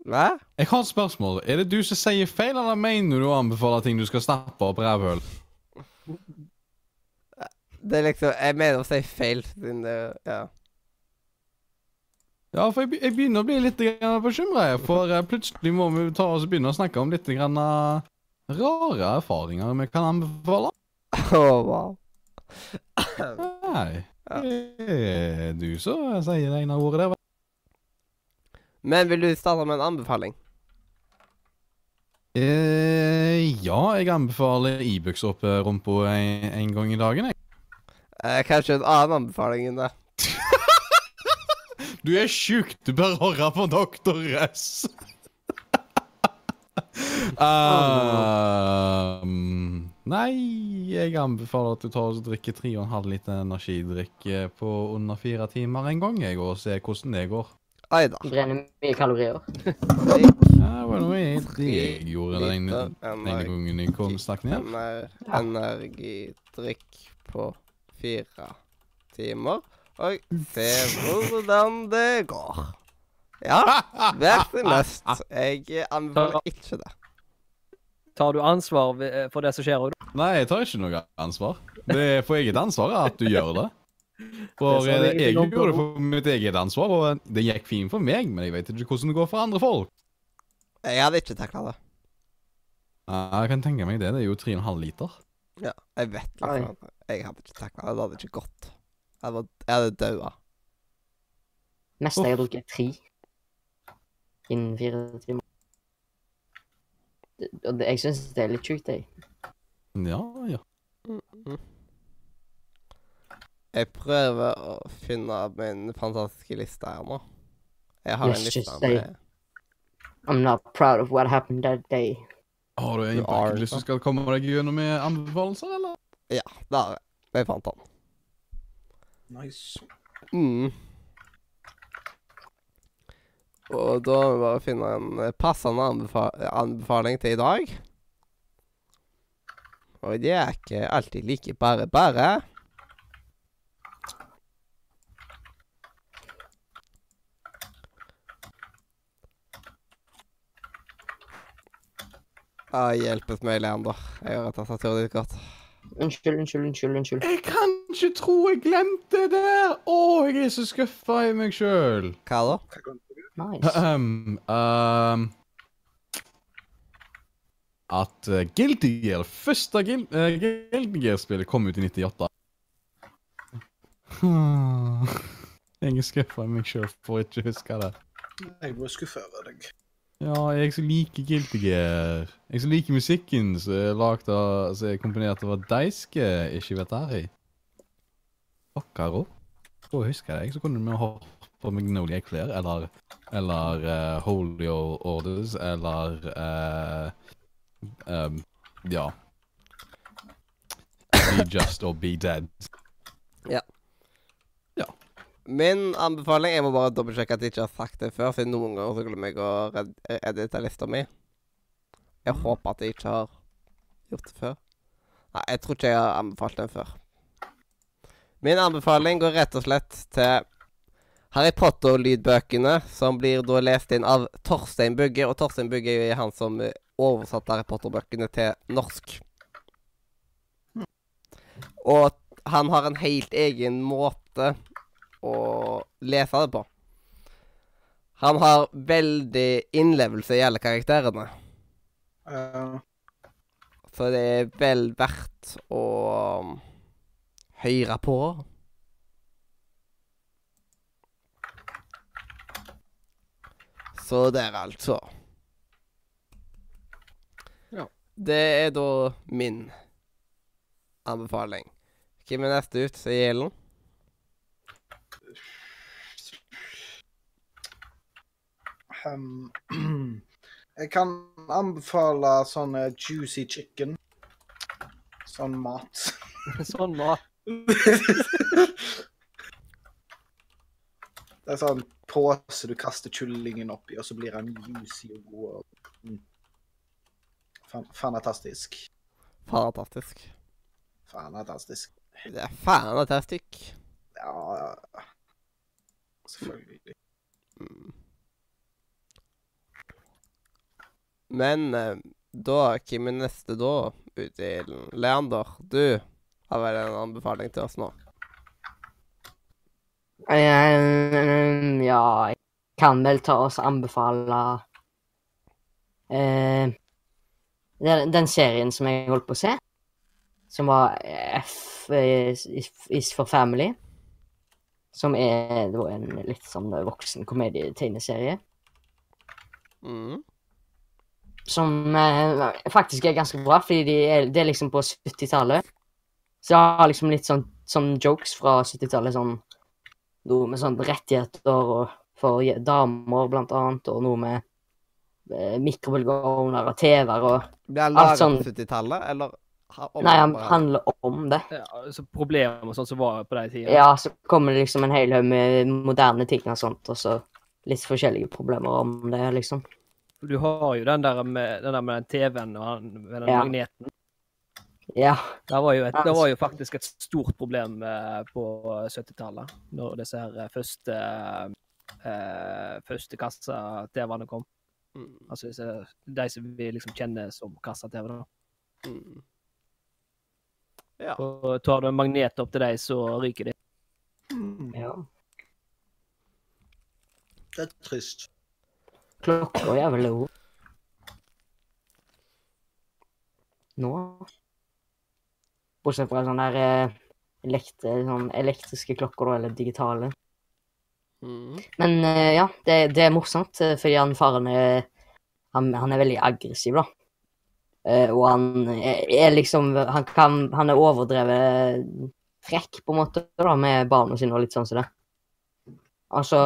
[SPEAKER 3] Hva?
[SPEAKER 2] jeg har et spørsmål. Er det du som sier feil, eller mener du å anbefale ting du skal stappe opp rævhøl?
[SPEAKER 3] Det er liksom Jeg mener å si feil, siden det Ja.
[SPEAKER 2] Ja, for jeg, jeg begynner å bli litt bekymra, for eh, plutselig må vi ta oss begynne å snakke om litt grann, uh, rare erfaringer vi kan anbefale.
[SPEAKER 3] Oh, wow.
[SPEAKER 2] Nei.
[SPEAKER 3] Ja.
[SPEAKER 2] Det er du som sier det ene ordet der.
[SPEAKER 3] Men vil du starte med en anbefaling?
[SPEAKER 2] Eh, ja, jeg anbefaler Ibux opp eh, rumpa en, en gang i dagen, jeg.
[SPEAKER 3] Kanskje en annen anbefaling enn det. [LAUGHS]
[SPEAKER 2] Du er sjuk, du bør høre på doktor S. um, [LAUGHS] nei, jeg anbefaler at du tar og drikker 3,5 liter energidrikk eh, på under fire timer en gang, jeg, og ser hvordan det går.
[SPEAKER 3] Oi da.
[SPEAKER 4] Brenner mye kalorier.
[SPEAKER 2] Ja, det var noe jeg, det jeg gjorde den, ene gangen jeg kom snakket ned.
[SPEAKER 3] Energidrikk på fire timer. Og se hvordan det går. Ja, vær så mest. Jeg anbefaler ikke det.
[SPEAKER 5] Tar du ansvar for det som skjer? og
[SPEAKER 2] Nei, jeg tar ikke noe ansvar. Det er på eget ansvar at du gjør det. For
[SPEAKER 5] Det
[SPEAKER 2] eh, jeg gjorde det for mitt eget ansvar, og det gikk fint for meg, men jeg vet ikke hvordan det går for andre folk.
[SPEAKER 3] Jeg hadde ikke takla det.
[SPEAKER 2] Jeg kan tenke meg det. Det er jo 3,5 liter.
[SPEAKER 3] Ja, jeg vet liksom at Jeg hadde ikke takla det. Det hadde ikke gått. Jeg hadde, jeg hadde daua.
[SPEAKER 4] Mest jeg har drukket er tre. Innen fire timer. Og det, jeg syns det er litt sjukt, jeg.
[SPEAKER 2] Ja, ja.
[SPEAKER 3] Mm. Jeg prøver å finne min fantastiske liste her nå. Jeg har
[SPEAKER 4] Yes,
[SPEAKER 3] en liste med
[SPEAKER 4] I'm not proud of what happened that day.
[SPEAKER 2] Har du
[SPEAKER 3] en
[SPEAKER 2] egentlig som skal komme deg gjennom med anbefalelser, eller?
[SPEAKER 3] Ja, det har jeg. Jeg fant den.
[SPEAKER 1] Nice.
[SPEAKER 3] Mm. Og da må vi bare finne en eh, passende anbefa anbefaling til i dag. Og det er ikke alltid like bare bare. Ah, hjelpes meg, Leander. Jeg har tastaturet ditt godt.
[SPEAKER 4] Unnskyld, unnskyld, unnskyld. unnskyld.
[SPEAKER 2] Jeg kan ikke tro jeg glemte det der! Å, jeg er så skuffa i meg sjøl.
[SPEAKER 3] Hva da?
[SPEAKER 4] Nice.
[SPEAKER 2] Um, um, at uh, Guilty Gear, det første Gil uh, Guilty Gear-spillet, kom ut i 98. Hmm. Jeg er skuffa i meg sjøl for å ikke huske det.
[SPEAKER 1] Jeg var skuffa over deg.
[SPEAKER 2] Ja, jeg som liker Guilty Gear. Jeg som liker musikken som er lagd av Som er komponert av Deiske Ishivetari. Pokkaro. For å huske deg, så kunne vi hørt på Magnolia Clear eller Eller uh, Holy Orders, eller uh, um, Ja. Be Just or Be Dead.
[SPEAKER 3] Min anbefaling Jeg må bare dobbeltsjekke at jeg ikke har sagt det før, siden noen ganger så glemmer jeg å edite lista mi. Jeg håper at jeg ikke har gjort det før. Nei, jeg tror ikke jeg har anbefalt den før. Min anbefaling går rett og slett til Harry Potter-lydbøkene, som blir da lest inn av Torstein Bugge. Og Torstein Bugge er jo han som eh, oversatte Harry Potter-bøkene til norsk. Og han har en helt egen måte å lese det på. Han har veldig innlevelse i alle karakterene,
[SPEAKER 1] Uh.
[SPEAKER 3] så det er vel verdt å høre på. Så der, altså.
[SPEAKER 1] Ja.
[SPEAKER 3] Det er da min anbefaling. Hvem er neste ut? Sier Ellen?
[SPEAKER 1] Um, [CLEARS THROAT] jeg kan anbefale sånn eh, juicy chicken. Sånn mat. [LAUGHS]
[SPEAKER 5] sånn mat. [LAUGHS]
[SPEAKER 1] Det er sånn pose du kaster kyllingen oppi, og så blir den juicy og god. Mm. Fan, fantastisk.
[SPEAKER 3] Fantastisk.
[SPEAKER 1] Fantastisk.
[SPEAKER 3] Det er fantastisk.
[SPEAKER 1] Ja, ja. Selvfølgelig.
[SPEAKER 3] Mm. Men eh, da, hvem er neste da ute i ilden? Leander, du har vel en anbefaling til oss nå?
[SPEAKER 4] Eh, ja, jeg kan vel ta oss anbefale eh, den, serien som jeg holdt på å se, som var F is, is for Family. Som er da en litt sånn voksen komedietegneserie.
[SPEAKER 3] Mm.
[SPEAKER 4] Som eh, faktisk er ganske bra, fordi de er, det er liksom på 70-tallet. Så jeg har liksom litt sånn, sånn jokes fra 70-tallet, sånn noe med sånn rettigheter og for damer, blant annet, og noe med eh, mikrobølgeovner og TV-er og
[SPEAKER 3] Ble han laget
[SPEAKER 4] sånn-
[SPEAKER 3] på 70-tallet, eller? om
[SPEAKER 4] Nei, han
[SPEAKER 3] bare-
[SPEAKER 4] handler om det.
[SPEAKER 5] Ja, så problemer og sånt som var på den tida.
[SPEAKER 4] Ja, så kommer det liksom en hel haug med moderne ting og sånt, og så litt forskjellige problemer om det, liksom.
[SPEAKER 5] Du har jo den der med den, der med den TV-en og han, med den
[SPEAKER 4] Ja.
[SPEAKER 5] magneten.
[SPEAKER 4] Ja.
[SPEAKER 5] Det var, jo et, det var jo faktisk et stort problem eh, på 70-tallet, når disse her eh, første eh, første kassa-TV-ene kom.
[SPEAKER 3] Mm.
[SPEAKER 5] Altså disse, de som vi liksom kjenner som kassa-TV. da.
[SPEAKER 3] Mm. Ja.
[SPEAKER 5] Og tar du en magnet opp til dem, så ryker de.
[SPEAKER 4] ja.
[SPEAKER 1] Det er trist.
[SPEAKER 4] Klokka er vel jo Nå? Bortsett fra sånne der eh, elektri sånn elektriske klokker, da, eller digitale.
[SPEAKER 3] Mm.
[SPEAKER 4] Men eh, ja, det, det er morsomt, eh, fordi han faren er han, han er veldig aggressiv, da. Og han er, er liksom Han kan Han er overdrevet frekk, på en måte, da, med barna sine og litt sånn som det. Altså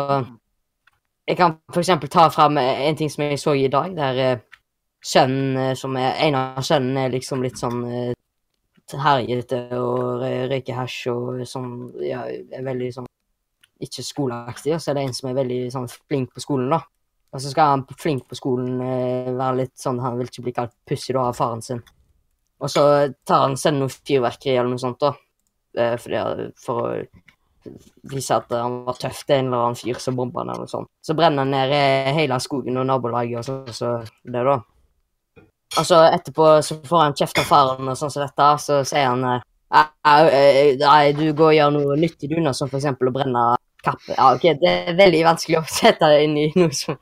[SPEAKER 4] Jeg kan eksempel ta fram en ting som jeg så i dag, der eh, sønnen eh, som er En av sønnene er liksom litt sånn eh, herjete og rø- røyker hasj og sånn Ja, er veldig sånn ikke skoleaktig, og så er det en som er veldig sånn flink på skolen, da. Og så skal han flink på skolen eh, være litt sånn Han vil ikke bli kalt pussy da av faren sin. Og så tar han sender noe fyrverkeri eller noe sånt, da. For, det, for å vise at han var tøff til en eller annen fyr som bomba han eller noe sånt. Så brenner han ned eh, hele skogen og nabolaget og sånn, så det, da. Altså, etterpå så får han kjeft av faren og sånn som dette, så sier han eh, «Au, eh, Nei, du går og gjør noe nyttig, du, nå, som for eksempel å brenne kappe. Ja, ok, det er veldig vanskelig å [LAUGHS] sette det inn i noe som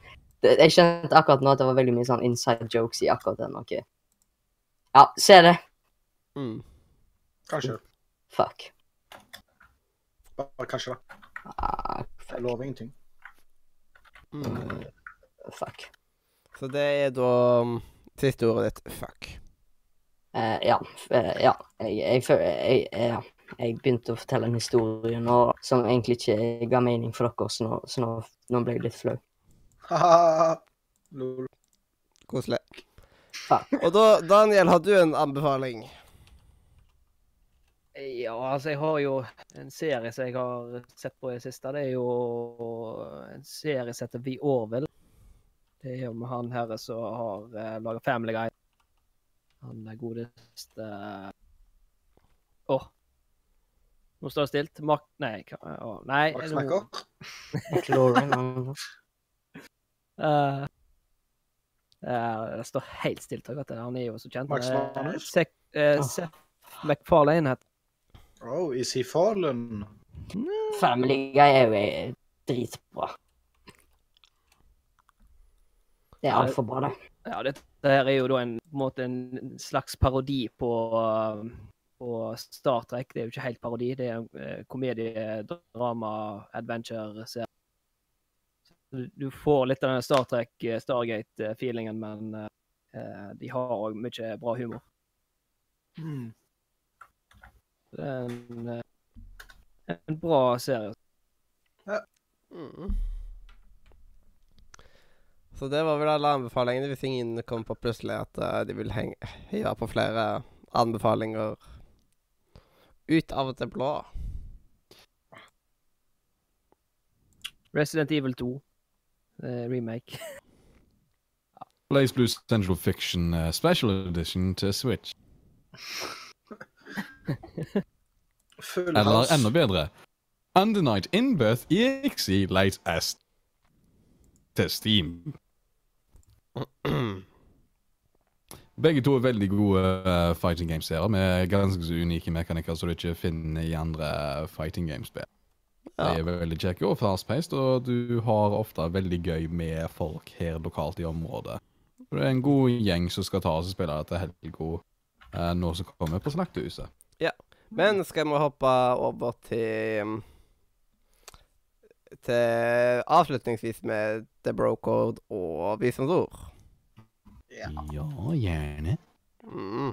[SPEAKER 4] Jeg skjønte akkurat nå at det var veldig mye sånn inside jokes i akkurat den. ok. Ja, se det.
[SPEAKER 3] Mm.
[SPEAKER 1] Kanskje.
[SPEAKER 4] Fuck.
[SPEAKER 1] Bare kanskje, da.
[SPEAKER 4] Ah,
[SPEAKER 1] Jeg lover ingenting.
[SPEAKER 3] Mm.
[SPEAKER 4] fuck.
[SPEAKER 3] Så det er da um, siste ordet ditt fuck.
[SPEAKER 4] Uh, ja. eh, ja. Jeg, jeg, jeg, jeg, jeg begynte å fortelle en historie nå som egentlig ikke ga mening for dere, så nå, så nå, nå ble jeg litt flau.
[SPEAKER 3] Koselig.
[SPEAKER 4] Fuck.
[SPEAKER 3] Og da, Daniel, har du en anbefaling?
[SPEAKER 5] Ja, altså jeg har jo en serie som jeg har sett på i det siste. Det er jo en serie som heter The Orville. Det er jo med han her som har uh, laga Family Guy. Han er godeste Åh. Nå står det stilt. Mark... Nei. hva- å, nei
[SPEAKER 1] Max
[SPEAKER 5] Smacker.
[SPEAKER 1] Macker.
[SPEAKER 4] uh, [LAUGHS]
[SPEAKER 5] Eh, eh, det står helt stilt. Han er jo så kjent.
[SPEAKER 1] Max
[SPEAKER 5] Smacker.
[SPEAKER 1] Manus?
[SPEAKER 5] Sek, eh. Seth MacFarlane heter
[SPEAKER 1] Oh, is he fallen?
[SPEAKER 4] Family Guy er jo eh, dritbra. Det er
[SPEAKER 5] Ja,
[SPEAKER 4] altfor bra, det.
[SPEAKER 5] Ja, dette her er jo da en, på en måte en slags parodi på, på Star Trek. Det er jo ikke helt parodi, det er en uh, komedie, drama, adventure-serie. Du får litt av den Star Trek, uh, Stargate-feelingen, men de har òg mye bra humor.
[SPEAKER 1] Hmm.
[SPEAKER 5] Det er en, uh, en bra serie.
[SPEAKER 3] Mm. Så det var vel alle anbefalingene, hvis ingen kom på plutselig at eh, de vil hive på flere anbefalinger ut av det blå.
[SPEAKER 5] Resident Evil 2. uh, remake. [LAUGHS]
[SPEAKER 2] Blaze Blue Central Fiction uh, Special Edition til Switch. [LAUGHS] Eller enda bedre Undernight Inbirth EXE Late S til Steam. [CLEARS THROAT] Begge to er veldig gode uh, fighting games-serier med ganske så unike mekanikker som du ikke finner i andre fighting games-spill. De er veldig kjekke og fast-paced, og du har ofte veldig gøy med folk her lokalt i området. Det er en god gjeng som skal ta oss og spille dette helga uh, nå som kommer på Slaktehuset.
[SPEAKER 3] Men skal vi hoppe over til Til avslutningsvis med The Bro Code og visdomsord.
[SPEAKER 1] Ja.
[SPEAKER 2] Ja, gjerne.
[SPEAKER 3] Mm.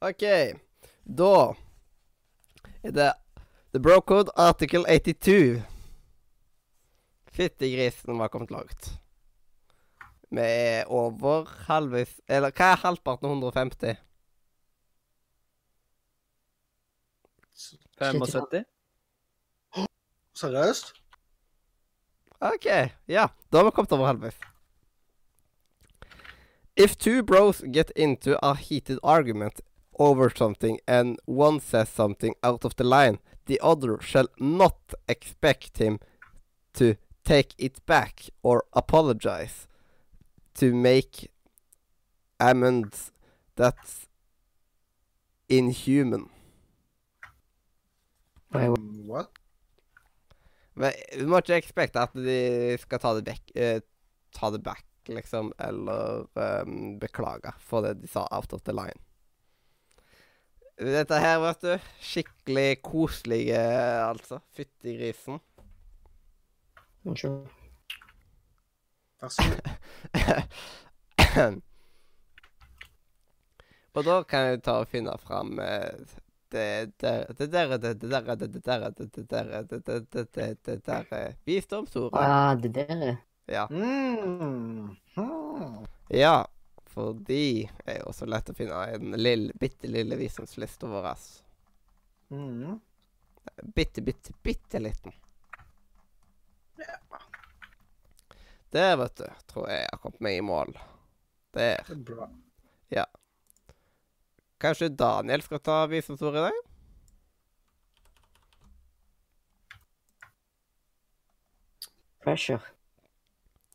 [SPEAKER 3] OK. Da er det The Brocode Article 82. Fyttegrisen var kommet langt. Vi er over halvveis Eller hva er halvparten av 150?
[SPEAKER 5] 75. [GASPS]
[SPEAKER 1] Seriøst?
[SPEAKER 3] OK. Ja, da har vi kommet over halvveis. If two bros get into a heated argument over something and one says something out of the line, the other shall not expect him to take it back or apologize to make amends that's inhuman.
[SPEAKER 4] Wait, wait.
[SPEAKER 1] Mm, What?
[SPEAKER 3] Men du må ikke expecte at de skal ta det vekk eh, Ta det back, liksom, eller ehm, beklage for det de sa out of the line. Dette her, vet du, skikkelig koselige, altså. Fytti grisen.
[SPEAKER 4] Unnskyld.
[SPEAKER 1] Vær så god.
[SPEAKER 3] Og da kan jeg ta og finne fram eh, det der Det der det der det der det der det der det der det der det der
[SPEAKER 4] Å
[SPEAKER 3] visdomsordet.
[SPEAKER 4] ja, det der er
[SPEAKER 3] Ja.
[SPEAKER 1] Mm. Hmm.
[SPEAKER 3] ja. For de er jo så lett å finne i den lille, bitte lille visdomslista vår.
[SPEAKER 1] Mm.
[SPEAKER 3] Bitte, bitte, bitte liten. Der, vet du, tror jeg jeg har kommet meg i mål. Der.
[SPEAKER 1] Det er bra.
[SPEAKER 3] Kanskje Daniel skal ta visdomsordet i dag?
[SPEAKER 4] pressure.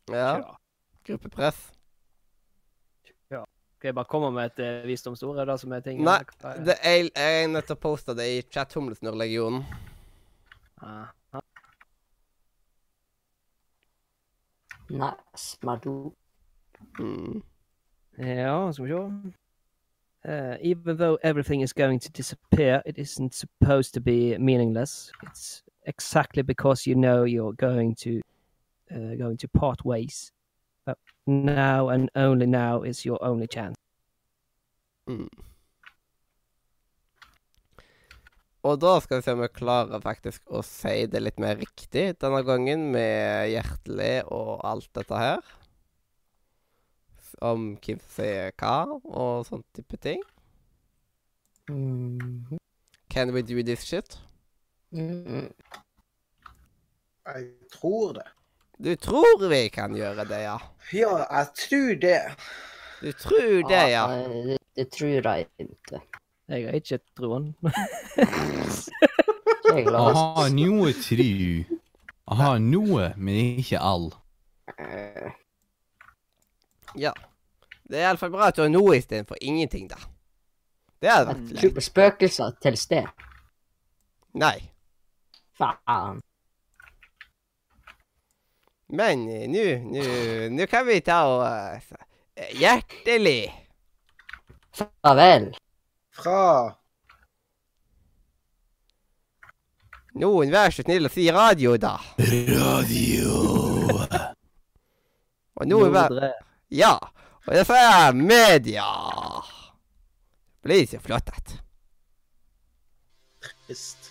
[SPEAKER 3] Ja.
[SPEAKER 5] Ja.
[SPEAKER 3] Gruppepress.
[SPEAKER 5] Skal jeg bare komme med et uh, visdomsord? Er det som er tingen?
[SPEAKER 3] Nei,
[SPEAKER 5] Hva
[SPEAKER 3] Det er, jeg er nødt til å poste det i chat Humlesnurr-legionen.
[SPEAKER 4] Nice, Madu.
[SPEAKER 3] Mm.
[SPEAKER 5] Ja, skal vi se. Uh, even though everything is going to disappear, it isn't supposed to be meaningless. It's exactly because you know you're going to uh, going to part ways. But now and only now is your only chance.
[SPEAKER 3] Mm. Og da skal vi se om vi klarer faktisk å si det litt mer riktig denne gangen, med hjertelig og alt dette her. Om hvem som sier hva, og sånn type ting.
[SPEAKER 4] Mhm.
[SPEAKER 3] Can we do this shit?
[SPEAKER 4] Mhm.
[SPEAKER 1] Jeg tror det.
[SPEAKER 3] Du tror vi kan gjøre det, ja.
[SPEAKER 1] Ja, jeg tror det.
[SPEAKER 3] Du tror det, ja.
[SPEAKER 4] Det, det tror jeg ikke.
[SPEAKER 5] Jeg har ikke troen. [LAUGHS]
[SPEAKER 4] Jeg har
[SPEAKER 2] Aha, noe tru. Aha, noe, men ikke all.
[SPEAKER 4] Eh,
[SPEAKER 3] Ja. Det er iallfall bra at du har noe istedenfor ingenting, da. Det hadde vært leit.
[SPEAKER 4] spøkelser til sted.
[SPEAKER 3] Nei.
[SPEAKER 4] Faen.
[SPEAKER 3] Men eh, nå nå- nå kan vi ta og eh, eh, Hjertelig
[SPEAKER 4] Farvel.
[SPEAKER 1] Fra
[SPEAKER 3] Noen vær så snill å si radio, da.
[SPEAKER 2] Radio.
[SPEAKER 3] Og noen vær Ja. Og det er media. Blir så flott at.
[SPEAKER 1] Trist.